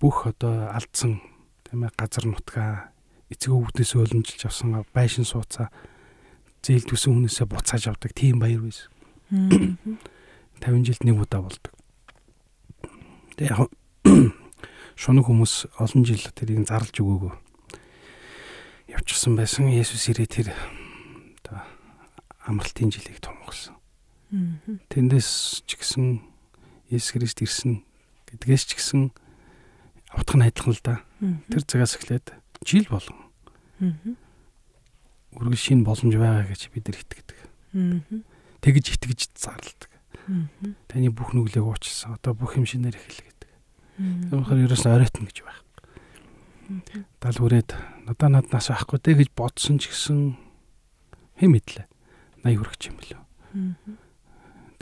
[SPEAKER 3] Бүх одоо алдсан тийм ээ газар нутгаа эцэг өвгдөөс өлмжилж авсан байшин сууцаа зээл төсөн хүнээсээ буцааж авдаг. Тийм баяр байсан. 50 жилд нэг удаа болдог. Тэгээ яг [COUGHS] шунаг хүмүүс олон жил тэрийг зарлж өгөөгөө явчихсан байсан. Есүс ирээ тэр оо амралтын жилийг томгосон. Тэндээс ч гэсэн Есүс Христ ирсэн гэдгээс ч гэсэн утга нь адилхан л да. Тэр цагаас эхлээд жил болгон үргэлж шинэ боломж байгаа гэж бид нар итгэдэг. Тэгж итгэж зарладаг. Таны бүх нүглийг уучлсан. Одоо бүх юм шинээр эхэл гэдэг. Тэгэхээр ерөөс оройтно гэж байх. Дал хүрээд надаа над нас байхгүй дээ гэж бодсон ч гэсэн хэм мэдлээ. 80 хүрэх юм билүү.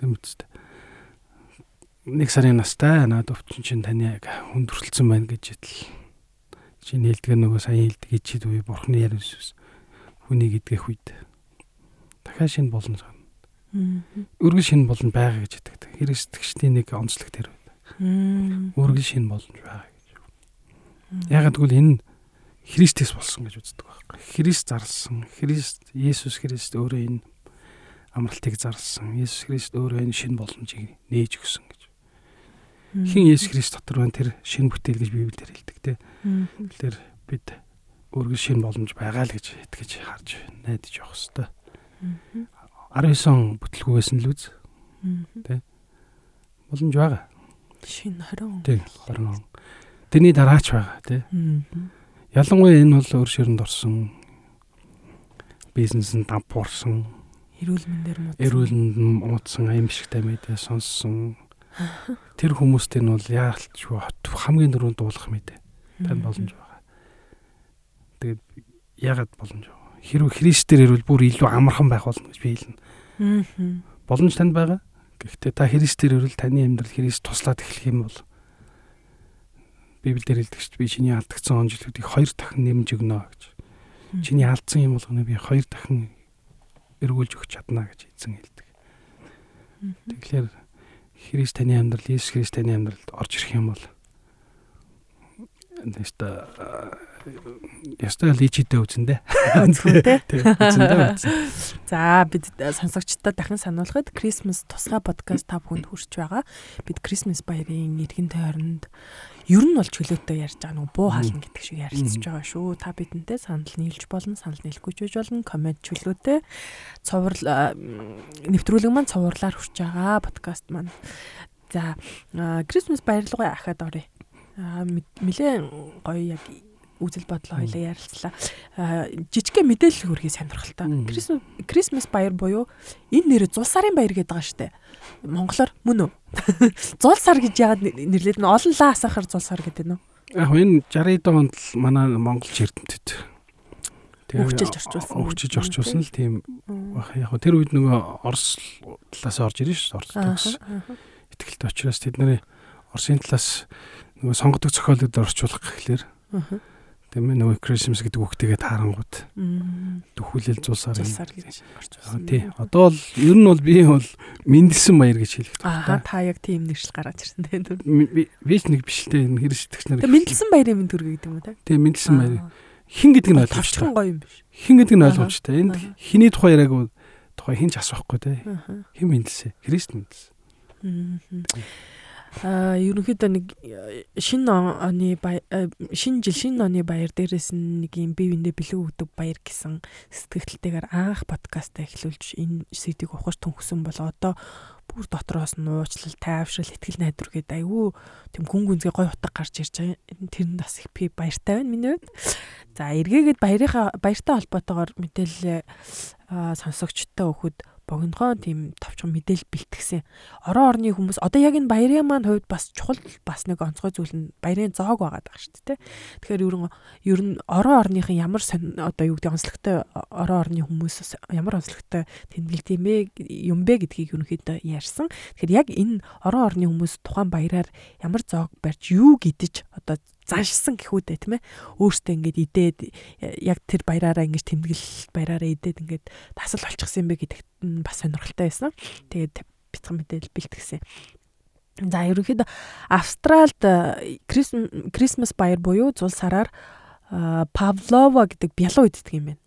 [SPEAKER 3] Тэм үстэй. Нэг сарын настай наад өвчин чинь таны хүндрэлсэн байна гэж итл. Чиний хэлдэг нөгөө сайн хэлдэг ичид үе бурхны яриус хүнийг идгэх үед дахиад шинэ болно санаа. Үргэлж шинэ болно байгаа гэж итгэдэг. Христчдийн нэг онцлог тэр байна. Үргэлж шинэ боломж байгаа гэж. Ягаад гэвэл энэ Христэс болсон гэж үздэг байхгүй. Христ зарлсан. Христ Есүс Христ өөрөө энэ амралтыг зарлсан. Есүс Христ өөрөө энэ шинэ боломжийг нээж өгсөн гэж. Хин Есүс Христ дотор байна тэр шинэ бүтээл гэж Библиэр хэлдэг те. Тэгэхээр бид өргөл шин боломж байгаа л гэж итгэж харж найдаж явах хэвээр. 19 бүтлгүүгээс нь л үз. Тэ. Боломж байгаа.
[SPEAKER 2] Шин 20.
[SPEAKER 3] Тий, 20. Тэрний дараач байгаа тий. Ялангуяа энэ бол өр ширэнд орсон бизнес нь дампуурсан
[SPEAKER 2] эрүүл мэндээр муудсан.
[SPEAKER 3] Эрүүл мэнд муудсан аимшигтай мэдээ сонссон. [LAUGHS] Тэр хүмүүст энэ бол яалтч хамгийн дөрөнд дуулах мэдээ. Танд боломж байгаа. Тэгээд ягаад боломж вэ? Хэрвээ Христээр ирвэл бүр илүү амархан байх болно гэж би хэлнэ. Боломж танд байгаа. Гэхдээ та Христээр ирвэл таны амьдрал Христ туслаад эхлэх юм бол Библиэр хэлдэг чинь би чиний алдагдсан он жилүүдийг хоёр дахин нэмж өгнө гэж. Чиний алдсан юм болгоно би хоёр дахин эргүүлж өгч чадна гэж эзэн хэлдэг. Тэгэхээр Христ таны амьдрал, Иесус Христ таны амьдралд орж ирэх юм бол нэстэ ястаа личидээ үзэндээ.
[SPEAKER 2] Үзэндээ.
[SPEAKER 3] Үзэндээ.
[SPEAKER 2] За бид сонсогчдод дахин сануулхад Christmas тусгай подкаст та бүхэнд хүрч байгаа. Бид Christmas баярын эргэн тойронд ер нь бол чөлөөтэй ярьж байгаа нэг буу хаална гэдэг шиг ярилцж байгаа шүү. Та бидэнтэй санал нийлж болно, санал нийлэхгүй ч болно. Коммент чөлөөтэй цуврал нэвтрүүлэг маань цувралаар хүрч байгаа подкаст маань. За Christmas баярлалаа ахаад оръё. Аа нэлээ гоё яг үзэл бодлоо хоёлаа ярилцлаа. Жижигхэн мэдээлэл хүргэе сонирхолтой. Крисмас Крисмас баяр буюу энэ нэр зул сарын баяр гэдэг байгаа штэ. Монголоор мөн үү? [LAUGHS] Зул сар гэж яагаад нэрлээд нь олон лаа асахаар зул сар гэдэг нь?
[SPEAKER 3] Яг энэ 60-д онд л манай монголч эрдэмтэд
[SPEAKER 2] өвчилж орчуулсан.
[SPEAKER 3] Өвчилж орчуулсан л тийм баг. Яг тэр үед нөгөө Орос талаас орж ирж ш Оросдогс. Итгэлтэй учраас тэд нарын Оросын талаас нөгөө сонгодог зохиолууд орчуулах гэхлээр тийм ээ нөгөө Christmas гэдэг үгтэйгээ таарангууд дөхүүлэл зулсаар
[SPEAKER 2] гэж орж
[SPEAKER 3] байна. Тий. Одоо бол ер нь бол би бол мэндэлсэн баяр гэж хэлэх
[SPEAKER 2] байна. Аа та яг тийм нэршил гаргаж ирсэн тийм
[SPEAKER 3] үү? Би ч нэг биш л дээ хэрэг сэтгэгч нар.
[SPEAKER 2] Тэг мэндэлсэн баярын мэд төргий гэдэг юм уу те?
[SPEAKER 3] Тий мэндэлсэн баяр. Хин гэдэг нь
[SPEAKER 2] ойлгомжтой. гоё юм биш.
[SPEAKER 3] Хин гэдэг нь ойлгомжтой. Энд хиний тухай яриаг тухай хин ч асуухгүй те. Хин мэндэлсэн. Христ мэндэлсэн
[SPEAKER 2] а ерөнхийдөө нэг шинэ оны шинэ жил шинэ оны баяр дээрээс нэг юм бие биендээ бэлэг өгдөг баяр гэсэн сэтгэлтэйгээр анх подкаст эхлүүлж энэ сэдвийг ухаж төнхсөн бол одоо бүр дотроос нь уучлал тайвшрал ихтгэл найдваргээд айгүй тийм гүн гүнзгий гой утга гарч ирж байгаа. Тэрэнд бас их би баяртай байна миний хувьд. За эргээгээд баярынхаа баяртай холбоотойгоор мэдээлэл сонсогчтой өгөхөд богиногоо тийм товчхон мэдээлэл бэлтгэсэн. Орон орны хүмүүс одоо яг энэ баярын маань хувьд бас чухал бас нэг онцгой зүйл нь баярын зоог байгаа даа шүү дээ. Тэгэхээр ерөн ер нь орон орныхын ямар одоо юу гэдэг онцлогтой орон орны хүмүүс ямар онцлогтой тэмдэглэл тийм ээ юм бэ гэдгийг ерөнхийдөө ярьсан. Тэгэхээр яг энэ орон орны хүмүүс тухайн баяраар ямар зоог барьж юу гэдэж одоо заншсан гэхүүдээ тийм ээ өөртөө ингээд идээд яг тэр баяраараа ингэж тэмдэглэл баяраараа идээд ингээд тасал болчихсон юм бэ гэдэгт нь бас сонирхолтой байсан. Тэгээд бяцхан мэдээлэл бэлтгэсэн. За ерөнхийдөө Австралид Christmas баяр буюу зул сараар Павлова гэдэг бялуу иддэг юм байна.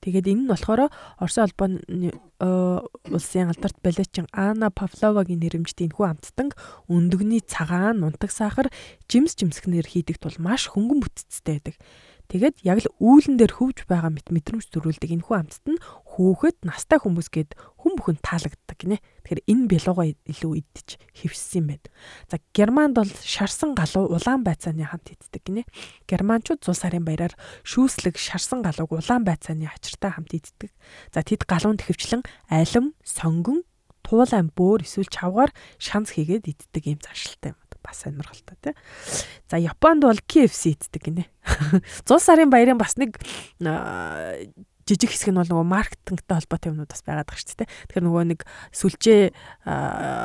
[SPEAKER 2] Тэгээд энэ нь болохоор Оросын холбооны улсын алдарт балетчин Анна Павловагийн нэрэмжтэй энэхүү амттанг өндөгний цагаан, нунтаг сахар, жимс жимсгнэр хийдэг тул маш хөнгөн бүтцтэй байдаг. Тэгээд яг л үүлэн дээр хөвж байгаа мэт мэдрэмж төрүүлдэг энэ хүү амтд нь хүүхэд настай хүмүүс гээд хүн бүхэн таалагддаг гинэ. Тэгэхээр энэ бялууга илүү идэж хөвссөн юм байна. За Германд бол шарсан галуу улаан байцааны хамт иддэг гинэ. Германчууд зул сарын баяраар шүүслэг шарсан галууг улаан байцааны ачиртай хамт иддэг. За тэд галуунд хөвчлэн алим, сонгон, туулайн бөөр эсвэл чавгаар шанц хийгээд иддэг юм заншилтай юм бас сонирхолтой тий. За Японд бол KFC иддэг гинэ. [LAUGHS] 100 сарын баярын бас нэг жижиг хэсэг нь бол нөгөө маркетингтэй холбоотой юмнууд бас байгаад байгаа шүү дээ. Тэгэхээр нөгөө нэг сүлжээ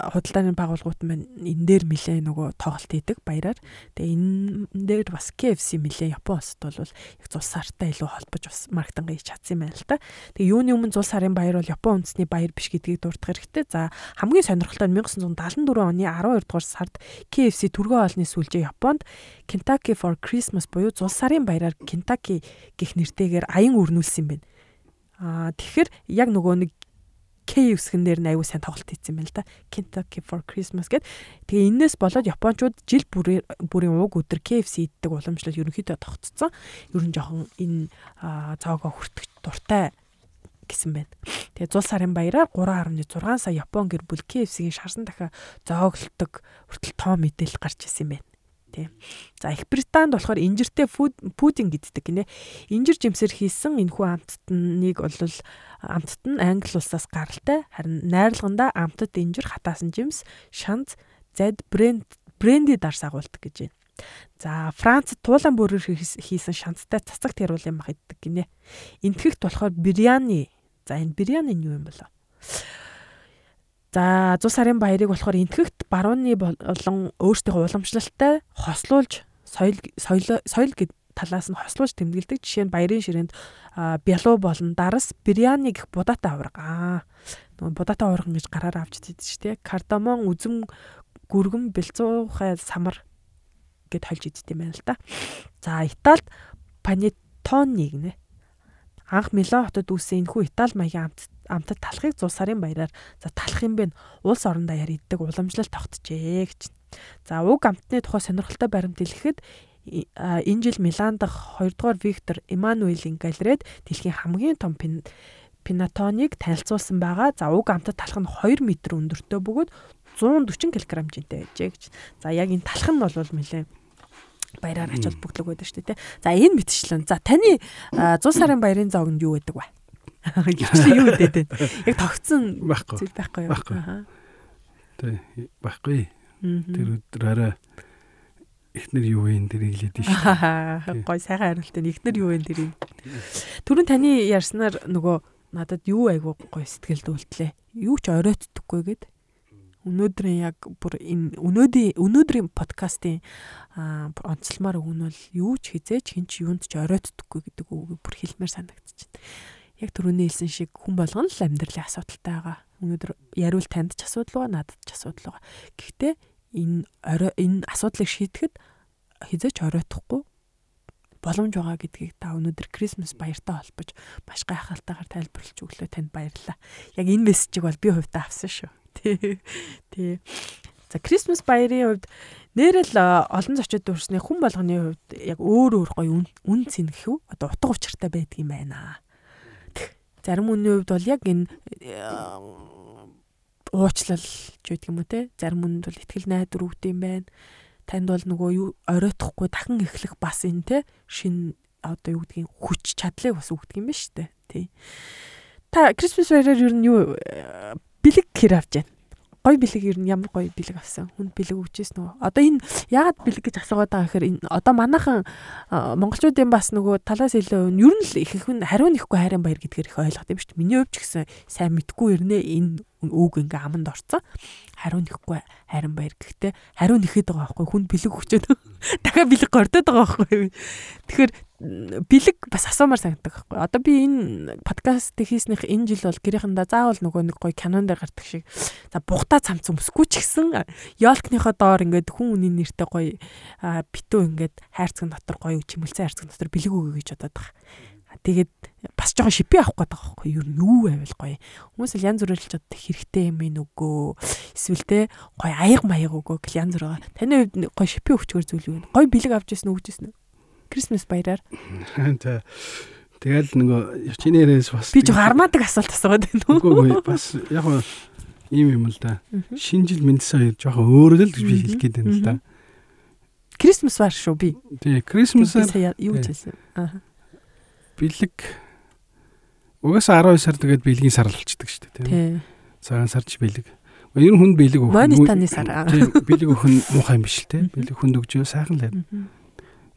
[SPEAKER 2] худалдааны байгууллагууд маань энэ дээр нэлээ нөгөө тоглолт хийдэг баяраар. Тэгээ энэ дээр бас KFC нэлээ Япон улсад бол яг зул сартай илүү холбож бас маркетинг хийж чадсан юм байна л да. Тэгээ юуны өмнө зул сарын баяр бол Япон үндэсний баяр биш гэдгийг дурдах хэрэгтэй. За хамгийн сонирхолтой нь 1974 оны 12 дугаар сард KFC түргэн хоолны сүлжээ Японд Kentucky for Christmas буюу зул сарын баяраар Kentucky гэх нэртэйгээр аян өрнүүлсэн юм байна. Аа тэгэхээр яг нөгөө нэг K үсгэн дээр нь аюу сайн тоглолт хийсэн юм л да. Kentucky for Christmas гэд. Тэгээ энээс болоод Япончууд жил бүрийн бүрийн уг өдөр KFC иддэг уламжлал ерөнхийдөө тогтцсон. Ер нь жоохон энэ цаага хүртэх дуртай гэсэн байна. Тэгээ зул сарын баяраар 3.6 сая Япон гэр бүл KFC-ийн шарсан дахиа зоогддог хүртэл тоо мэдээлэл гарч ирсэн юм байна тий. За Их Британд болохоор инжиртэй пудинг гэддэг гинэ. Инжир жимсээр хийсэн энэхүү амттныг бол амтт нь Англи улсаас гаралтай. Харин найрлаганда амттд инжир хатаасан жимс, шанц, зад брэнд бренди дарс агуулдаг гэж байна. За Францд туулан бүрээр хийсэн шанцтай цацаг тэрүүл юм иддэг гинэ. Энтгэхт болохоор биряни. За энэ биряни нь юу юм болоо? За 100 сарын баярыг болохоор энтгэхт барууны болон өөртөө уламжлалтай хослуулж соёл соёл соёл гэд талаас нь хослуулж тэмдэглэдэг. Жишээ нь баярын ширээнд бялуу болон дарас биряни гэх будаатай авраг. Аа нөгөө будаатай авраган гэж гараар авч идэж штэ. Кардамон, үзэм, гүргэн, бэлцуухай самар гэд хольж иддэг юм байна л да. За Италид панеттони гинэ. Анх Милан хотод үүссэн энэхүү Итали маягийн амт амтад талахыг 100 сарын баяраар за талах юм бэ улс орон даяар иддэг уламжлалт тогтжээ гэж. За уг амтны тухай сонирхолтой баримт дэлгэхэд энэ жил Милан дахь 2 дугаар Виктор Эммануэлийн галерейд дэлхийн хамгийн том пинатоныг танилцуулсан байгаа. За уг амтад талах нь 2 м өндөртэй бөгөөд 140 кг жинтэй байжээ гэж. За яг энэ талах нь бол нэлээд баяраар ач холбогдлого байдаг шүү дээ. За энэ мэтчлэн. За таны 100 сарын баярын зоогнд юу байдаг вэ? [LAUGHS] Юу юу үдээд байна. Яг тогтсон. Зүйл байхгүй юу?
[SPEAKER 3] Байхгүй. Тэ байхгүй. Тэр өдөр арай эхнэр юу вэ тэрийг хэлээд
[SPEAKER 2] шүү. Гой сайхан хариулт нь эхнэр юу вэ тэрийг. Түрүүн таны ярьснаар нөгөө надад юу айгу гой сэтгэлд үлдлээ. Юу ч оройтдаггүй гэд. Өнөөдрийн яг бүр энэ өнөөдрийн өнөөдрийн подкастын онцлмаар өгн бол юу ч хизээч хинч юунд ч оройтдаггүй гэдэг үг бүр хэлмээр санагдчихэв яг түрүүний хэлсэн шиг хүн болгоно л амьдралын асуудалтай байгаа. Өнөөдөр яриул танд ч асуудал байгаа, надад ч асуудал байгаа. Гэхдээ энэ орой энэ асуудлыг шийдэхэд хизээч оройтхгүй боломж байгаа гэдгийг та өнөөдөр Крисмас баяртай холбож маш гайхалтайгаар тайлбарлаж өглөө танд баярлалаа. Яг энэ мессежийг бол би хувьдаа авсан шүү. [LAUGHS] Тий. Тий. За Крисмас баярын хувьд нэрэл олон зочид дүүрсний хүн болгоны хувьд яг өөр өөр гоё үн цэн гэхүү одоо утга учиртай байдаг юм байна. Зарим үний хувьд бол яг энэ э, уучлал ч гэдэг юм уу те. Зарим үнд бол ихтгэл найдвар өгд юм байна. Танд бол нөгөө юу оройтхгүй дахин эхлэх бас энэ те шин одоо юу гэдгийг хүч чадлыг бас өгдөг юм шүү дээ. Тий. Та Christmas баяраар юу бэлэг хэр авч байна? Гой бэлэг ер нь ямар гой бэлэг авсан. Хүнд бэлэг өгчээс нөгөө. Одоо энэ яагаад бэлэг гэж асуугаад байгаа гэхээр энэ одоо манайхан монголчуудын бас нөгөө талаас илүү ер нь л их их хариу нэхгүй хайрын баяр гэдгээр их ойлгох юм шүү дээ. Миний хувьд ч гэсэн сайн мэдгүй ирнэ энэ үг ингээ аманд орцсон. Хариу нэхгүй хайрын баяр гэхдээ хариу нэхэд байгаа байхгүй хүнд бэлэг өгчөөд [LAUGHS] дахиад бэлэг гордоод байгаа байхгүй. Тэгэхээр бэлэг бас асуумаар санагддаг байхгүй. Одоо би энэ подкаст хийснийх энэ жил бол гэрийнхэндээ заавал нөгөө нэг гоё кинон дээр гардаг шиг за бугатаа цамц өмсөхгүй ч гэсэн ёлкныхоо доор ингээд хүн үнийн нэртэй гоё битүү ингээд хайрцаг дотор гоё чимэлцэн хайрцаг дотор бэлэг өгөө гэж бодоод байгаа. Тэгээд бас жоохон шипи авах гээд байгаа байхгүй юу? Юу байвал гоё. Хүмүүс л янз бүрээр л ч одоо хэрэгтэй юм ээ нүгөө. Эсвэл те гоё аяг маяг өгөө гэл янз бүр байгаа. Таны хувьд гоё шипи өгчгөр зүйл юу вэ? Гоё бэлэг авч ирсэн үү өгч ирсэн үү? Крисмас баяраар. [LAUGHS]
[SPEAKER 3] За тэгэл нөгөө чиний яриас бас
[SPEAKER 2] Би жоохон армаадаг асуулт асуугаад байна уу?
[SPEAKER 3] Үгүй бас яг ийм юм л да. Шинэ жил мэндсэн хоёр жоохон өөр л би хэлэх гээд байна л да.
[SPEAKER 2] Крисмас бар шүү би.
[SPEAKER 3] Тэгээ Крисмасаар
[SPEAKER 2] юу ч хэлсэн. Аа.
[SPEAKER 3] Бэлэг угаасаа 12 сар тэгээд бэлгийн сар болчдөг шүү дээ тийм.
[SPEAKER 2] Тий.
[SPEAKER 3] Цагаан сарч бэлэг. Ер нь хүн бэлэг өгөх.
[SPEAKER 2] Монитаны сар.
[SPEAKER 3] Тийм бэлэг өгөх нь муухай юм биш л тийм. Бэлэг хүнд өгчөө сайхан л юм.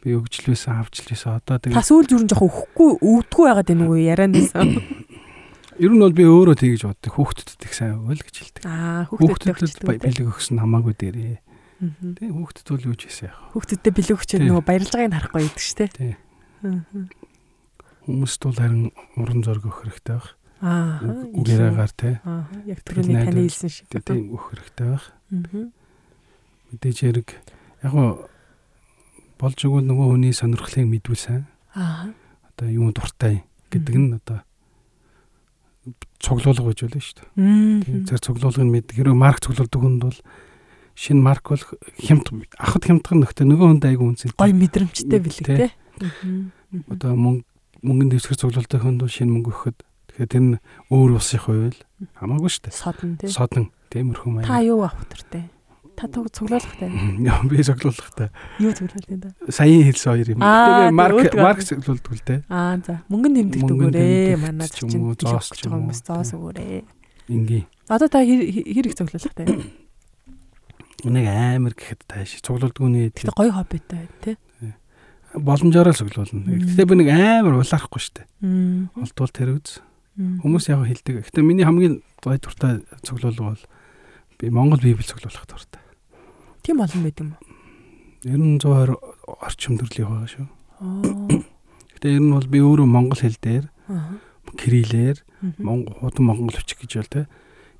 [SPEAKER 3] Би өгчлөөсөн авчлээсэн одоо тэгээд
[SPEAKER 2] Та сүүл зүрэн жоохон өхгүй өвдгүү байгаад байна уу ярианаас. [COUGHS]
[SPEAKER 3] Ер нь бол би өөрөө тэгж боддог. Хүүхдэд их сайн өгөл гэж хэлдэг.
[SPEAKER 2] Аа хүүхдэд
[SPEAKER 3] Хүүхдэд бэлэг өгсөн хамаагүй дээрээ. Тийм хүүхдэд бол юу ч хийсэн яах.
[SPEAKER 2] Хүүхдэдтэй бэлэг өчөөд нөгөө нь харахгүй байдаг шүү дээ.
[SPEAKER 3] Тийм. Хүмүүст бол харин уран зориг өгөх хэрэгтэй байх.
[SPEAKER 2] Аа.
[SPEAKER 3] Үгээрээгаар тий.
[SPEAKER 2] Аа. Яг түрүүний таны хэлсэн шиг.
[SPEAKER 3] Тийм өгөх хэрэгтэй байх.
[SPEAKER 2] Аа.
[SPEAKER 3] Мэдээж хэрэг яг гоо болж өгвөл нөгөө хүний сонирхлыг мэдвэл сайн.
[SPEAKER 2] Аа.
[SPEAKER 3] Одоо юу дуртай гэдэг нь одоо цуглуулга гэж болно шүү дээ. Зэрэг цуглуулгыг мэд. Хэрэв марк цуглуулдаг хүнд бол шинэ марк бол хямд ахад хямдхан нөхтэй нөгөө хүнд айгүй үнцэн.
[SPEAKER 2] Гой мэдрэмжтэй бэлэг те.
[SPEAKER 3] Одоо мөнгө мөнгөнд дэвсгэр цуглуулдаг хүнд бол шинэ мөнгө өгөхөд тэгэхээр тэр нь өөр усыг хувьвал хамаагүй шүү дээ.
[SPEAKER 2] Содон те.
[SPEAKER 3] Содон тиймэрхүү маяг.
[SPEAKER 2] Та юу авах төртэй? Та туг цуглуулгатай.
[SPEAKER 3] Би цуглуулгатай.
[SPEAKER 2] Юу цуглуултай да?
[SPEAKER 3] Саяын хэлсэн хоёр юм. Тэгээ марк марк цуглуулдаг л дээ.
[SPEAKER 2] Аа за. Мөнгөнд дөгөөрэй.
[SPEAKER 3] нэмдэг
[SPEAKER 2] Манай
[SPEAKER 3] юм
[SPEAKER 2] чинь
[SPEAKER 3] зоос ч юм уу.
[SPEAKER 2] зоос өгөөрэй.
[SPEAKER 3] Ингийн.
[SPEAKER 2] Одоо та хэр хэр их цуглуулгатай?
[SPEAKER 3] Нэг амар гэхэд тааш цуглуулдаг үний
[SPEAKER 2] Гэтэ гоё хоббитай тий.
[SPEAKER 3] боломжоор л цуглуулна. Гэтэ би нэг амар улаарахгүй.
[SPEAKER 2] Мм.
[SPEAKER 3] Олдвол тэр үз. Хүмүүс яг хэлдэг. Гэтэ миний хамгийн гоё дуртай цуглуулга бол би Монгол библи цуглуулах дуртай.
[SPEAKER 2] Тийм олон байд юм уу?
[SPEAKER 3] 920 орчим төрлийн байгаа шүү.
[SPEAKER 2] Аа.
[SPEAKER 3] Гэтэ ер нь бол би өөрөө монгол хэл дээр кириллээр монгол хуудан монгол хүчиг гэж бол те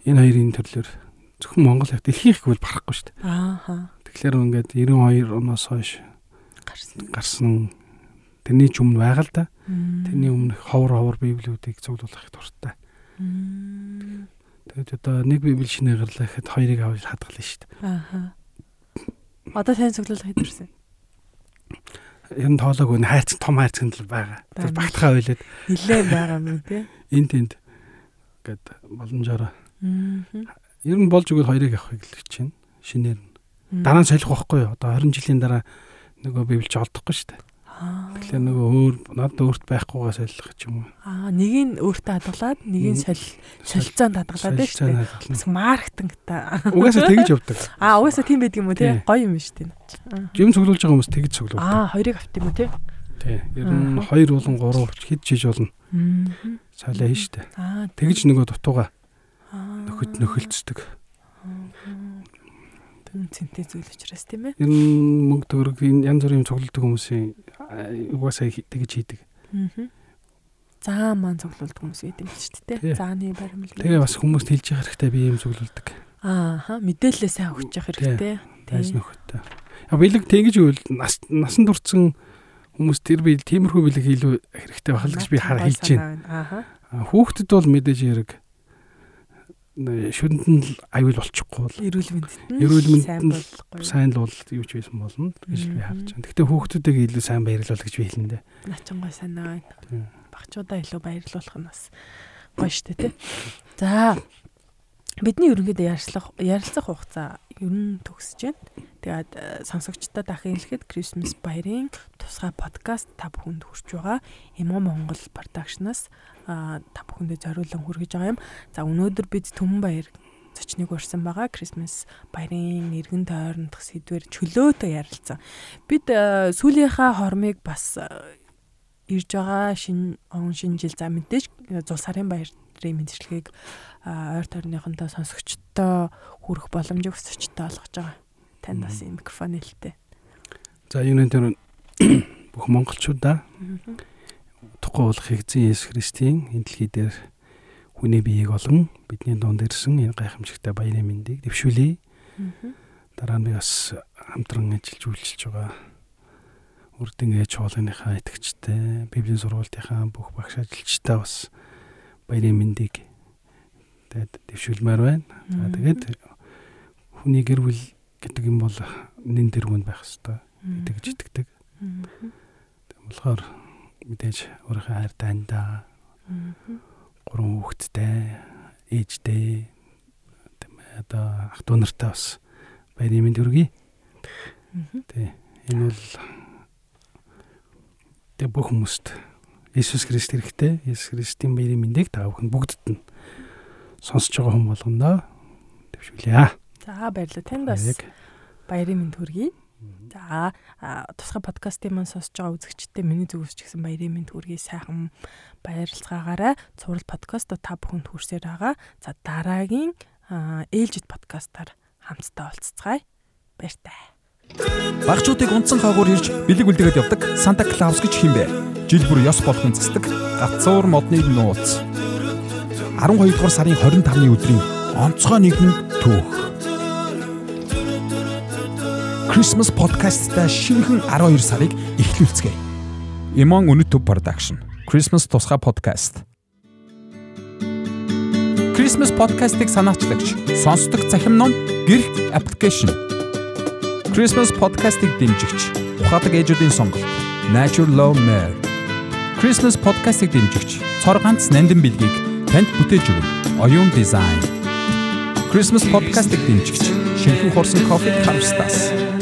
[SPEAKER 3] энэ хоёрын төрлөөр зөвхөн монгол хэл дэлхийн их гэвэл барахгүй шүү дээ.
[SPEAKER 2] Аа.
[SPEAKER 3] Тэгэхээр ингээд 92 оноос хойш
[SPEAKER 2] Гарсан.
[SPEAKER 3] гарсан тэрний ч өмнө байгаа л да. Тэрний өмнө ховор ховор библиудыг цуглуулах дуртай. Тэгээд одоо нэг библи шинэ гарлаа гэхэд хоёрыг авч хадгална шүү дээ.
[SPEAKER 2] Аа. Одоо сайн цуглуулах хийдэрсэн.
[SPEAKER 3] Ер нь тоолоогүй н хайрц том хайрцаг л байгаа. Тэр багтахаа ойлоод
[SPEAKER 2] Нилээ байгаа юм тий.
[SPEAKER 3] энд тэнд гээд боломжоор ер нь болж өгөл хоёрыг авахыг л байна. Шинээр нь. Дараа нь солих байхгүй юу? Одоо 20 жилийн дараа нөгөө библич олдохгүй шүү дээ. Тэгэхээр нөгөө өөр надад өөрт байхгүйгаа солих ч юм уу.
[SPEAKER 2] Аа, нэг нь өөртөө хадгалаад, нэг нь солил солилцоонд хадгалаад дээ.
[SPEAKER 3] дээ.
[SPEAKER 2] Бас маркетингтай.
[SPEAKER 3] Угаасаа тэгж явдаг. [LAUGHS]
[SPEAKER 2] Аа, угаасаа тийм байдаг юм уу? Тий. Гоё юм шүү дээ.
[SPEAKER 3] Жим цуглуулж байгаа хүмүүс тэгж цуглуулдаг.
[SPEAKER 2] Аа, хоёрыг авт юм уу тий?
[SPEAKER 3] Тий. Ер нь 2 болон 3 хэд жиж болно. Солио хийн дээ.
[SPEAKER 2] Аа,
[SPEAKER 3] Тэгж нөгөө дутууга
[SPEAKER 2] аа.
[SPEAKER 3] нөхөд нөхөлцдөг.
[SPEAKER 2] Үнцэнтэй зүйл учраас тийм ээ.
[SPEAKER 3] Ер нь мөнгө төгрөг энэ янз бүрийн цуглуулдаг хүмүүсийн угаасаа хи- тэгж хийдэг.
[SPEAKER 2] Аа. Заа маань цуглуулдаг хүмүүс байд юм шүү дээ. Зааны баримл.
[SPEAKER 3] Тэгээ бас хүмүүст хэлж явах хэрэгтэй би юм цуглуулдаг.
[SPEAKER 2] Аа, мэдээлэлээ сайн өгч явах хэрэгтэй.
[SPEAKER 3] Тайс нөхөдтэй. Яг бэлэг тэгж үйл нас насан турцсан хүмүүс тэр би тиймэрхүү бэлэг илүү хэрэгтэй байх л гэж би хар хэлж байна.
[SPEAKER 2] Аа.
[SPEAKER 3] Хүүхдэд бол мэдээж хэрэг шүдэнд л аюул болчихгүй бол
[SPEAKER 2] Эрүүл мэндэд нь
[SPEAKER 3] Эрүүл мэндэд
[SPEAKER 2] сайн
[SPEAKER 3] нь л бол юу ч байсан болно гэж би харж байна. Гэхдээ хүүхдүүдийг илүү сайн баярлуул гэж би хэлнэ.
[SPEAKER 2] Начин гой санаа байна. Багчуудаа илүү баярлуулах нь бас гоё штэ тий. За бидний ерөнхийдөө ярилцлах ярилцах хугацаа ер нь төгсөж байна. Тэгээд сонсогчдод дахин хэлэхэд Christmas баярын тусгай подкаст та бүхэнд хүрч байгаа. Эмо Монгол продакшнаас та бүхэндээ зориулан хүргэж байгаа юм. За өнөөдөр бид Түмэн баяр зочныг урьсан байгаа. Christmas баярын эргэн тойрондох сэдвэр чөлөөтэй ярилцсан. Бид сүүлийнхаа хормыг бас ирж байгаа шинэ он шинэ жил за мэдээж зул сарын баярын а, ойр тойрныхонтой сонсогчтой хүрэх боломжийг өсөжтэй олгож байгаа. Танд бас юм микрофон нэлтэй.
[SPEAKER 3] За юунэ тэр [COUGHS] бүх монголчуудаа тухай болох эзэн Есүс Христийн энэ дэлхий дээр хүний биеийг олон бидний дунд ирсэн энэ гайхамшигтай баярын мэндийг дэвшүүлье. Дараа нь бас хамтран ажиллаж үйлчилж байгаа үрдэн ээж хоолныхаа итгэжтэй, библийн сургалтынхаа бүх багш ажилчтай бас баярын мэндийг тэгээд дэвшүүлмээр байна. За тэгээд хүний гэр бүл гэдэг юм бол нэн тэргүүнд байх хэвээр гэдэг итгэдэг. Тэг болохоор мэдээж өөрийнхөө хайр дандаа гурван хүүхэдтэй ээжтэй одоо ах トゥ нартай бас баярын мэнд хүргэе. Тэ энэ бол тэг бүх хүмүүст Иесус Христ хэрэгтэй. Иесус Христийн баярын мэндийг та бүхэн бүгдд нь сонсож байгаа хүн болгондоо төвшүүлье.
[SPEAKER 2] За баярлалаа. Танд бас баярын мэнд хүргэе. За тусгай подкастын маань сонсож байгаа үзэгчдээ миний зүгээс ч гэсэн баярын мэнд хүргэе. Сайхан баярлцгаагаарай. Цуврал подкаст та бүхэнд хүрсээр байгаа. За дараагийн ээлжид подкастаар хамтдаа уулзцгаая. Баяртай.
[SPEAKER 1] Багчуудыг унтсан хаагуур ирж бэлэг үлдгээд явдаг Санта Клаус гэж химбэ. Жил бүр ёс болохын засдаг гацуур модны нууц. 12 дугаар сарын 25-ны өдрийн онцгой нэгэн түүх. Christmas podcast-та шинэхэн 12 сарыг эхлүүлцгээе. Имон Өнөтөв production. Christmas тусгай podcast. Christmas podcast-ыг санаачлагч сонсдог захим ном гэрх аппликейшн. Christmas podcast-ыг дэмжигч ухаатаг ээжүүдийн сонголт Natural Love Mare. Christmas podcast-ыг дэмжигч цор ганц нандин бэлгийг танд бүтээж өгнө. Оюун дизайн. Christmas podcast-ыг дэмжигч шинэхэн хурсан кофе House-таас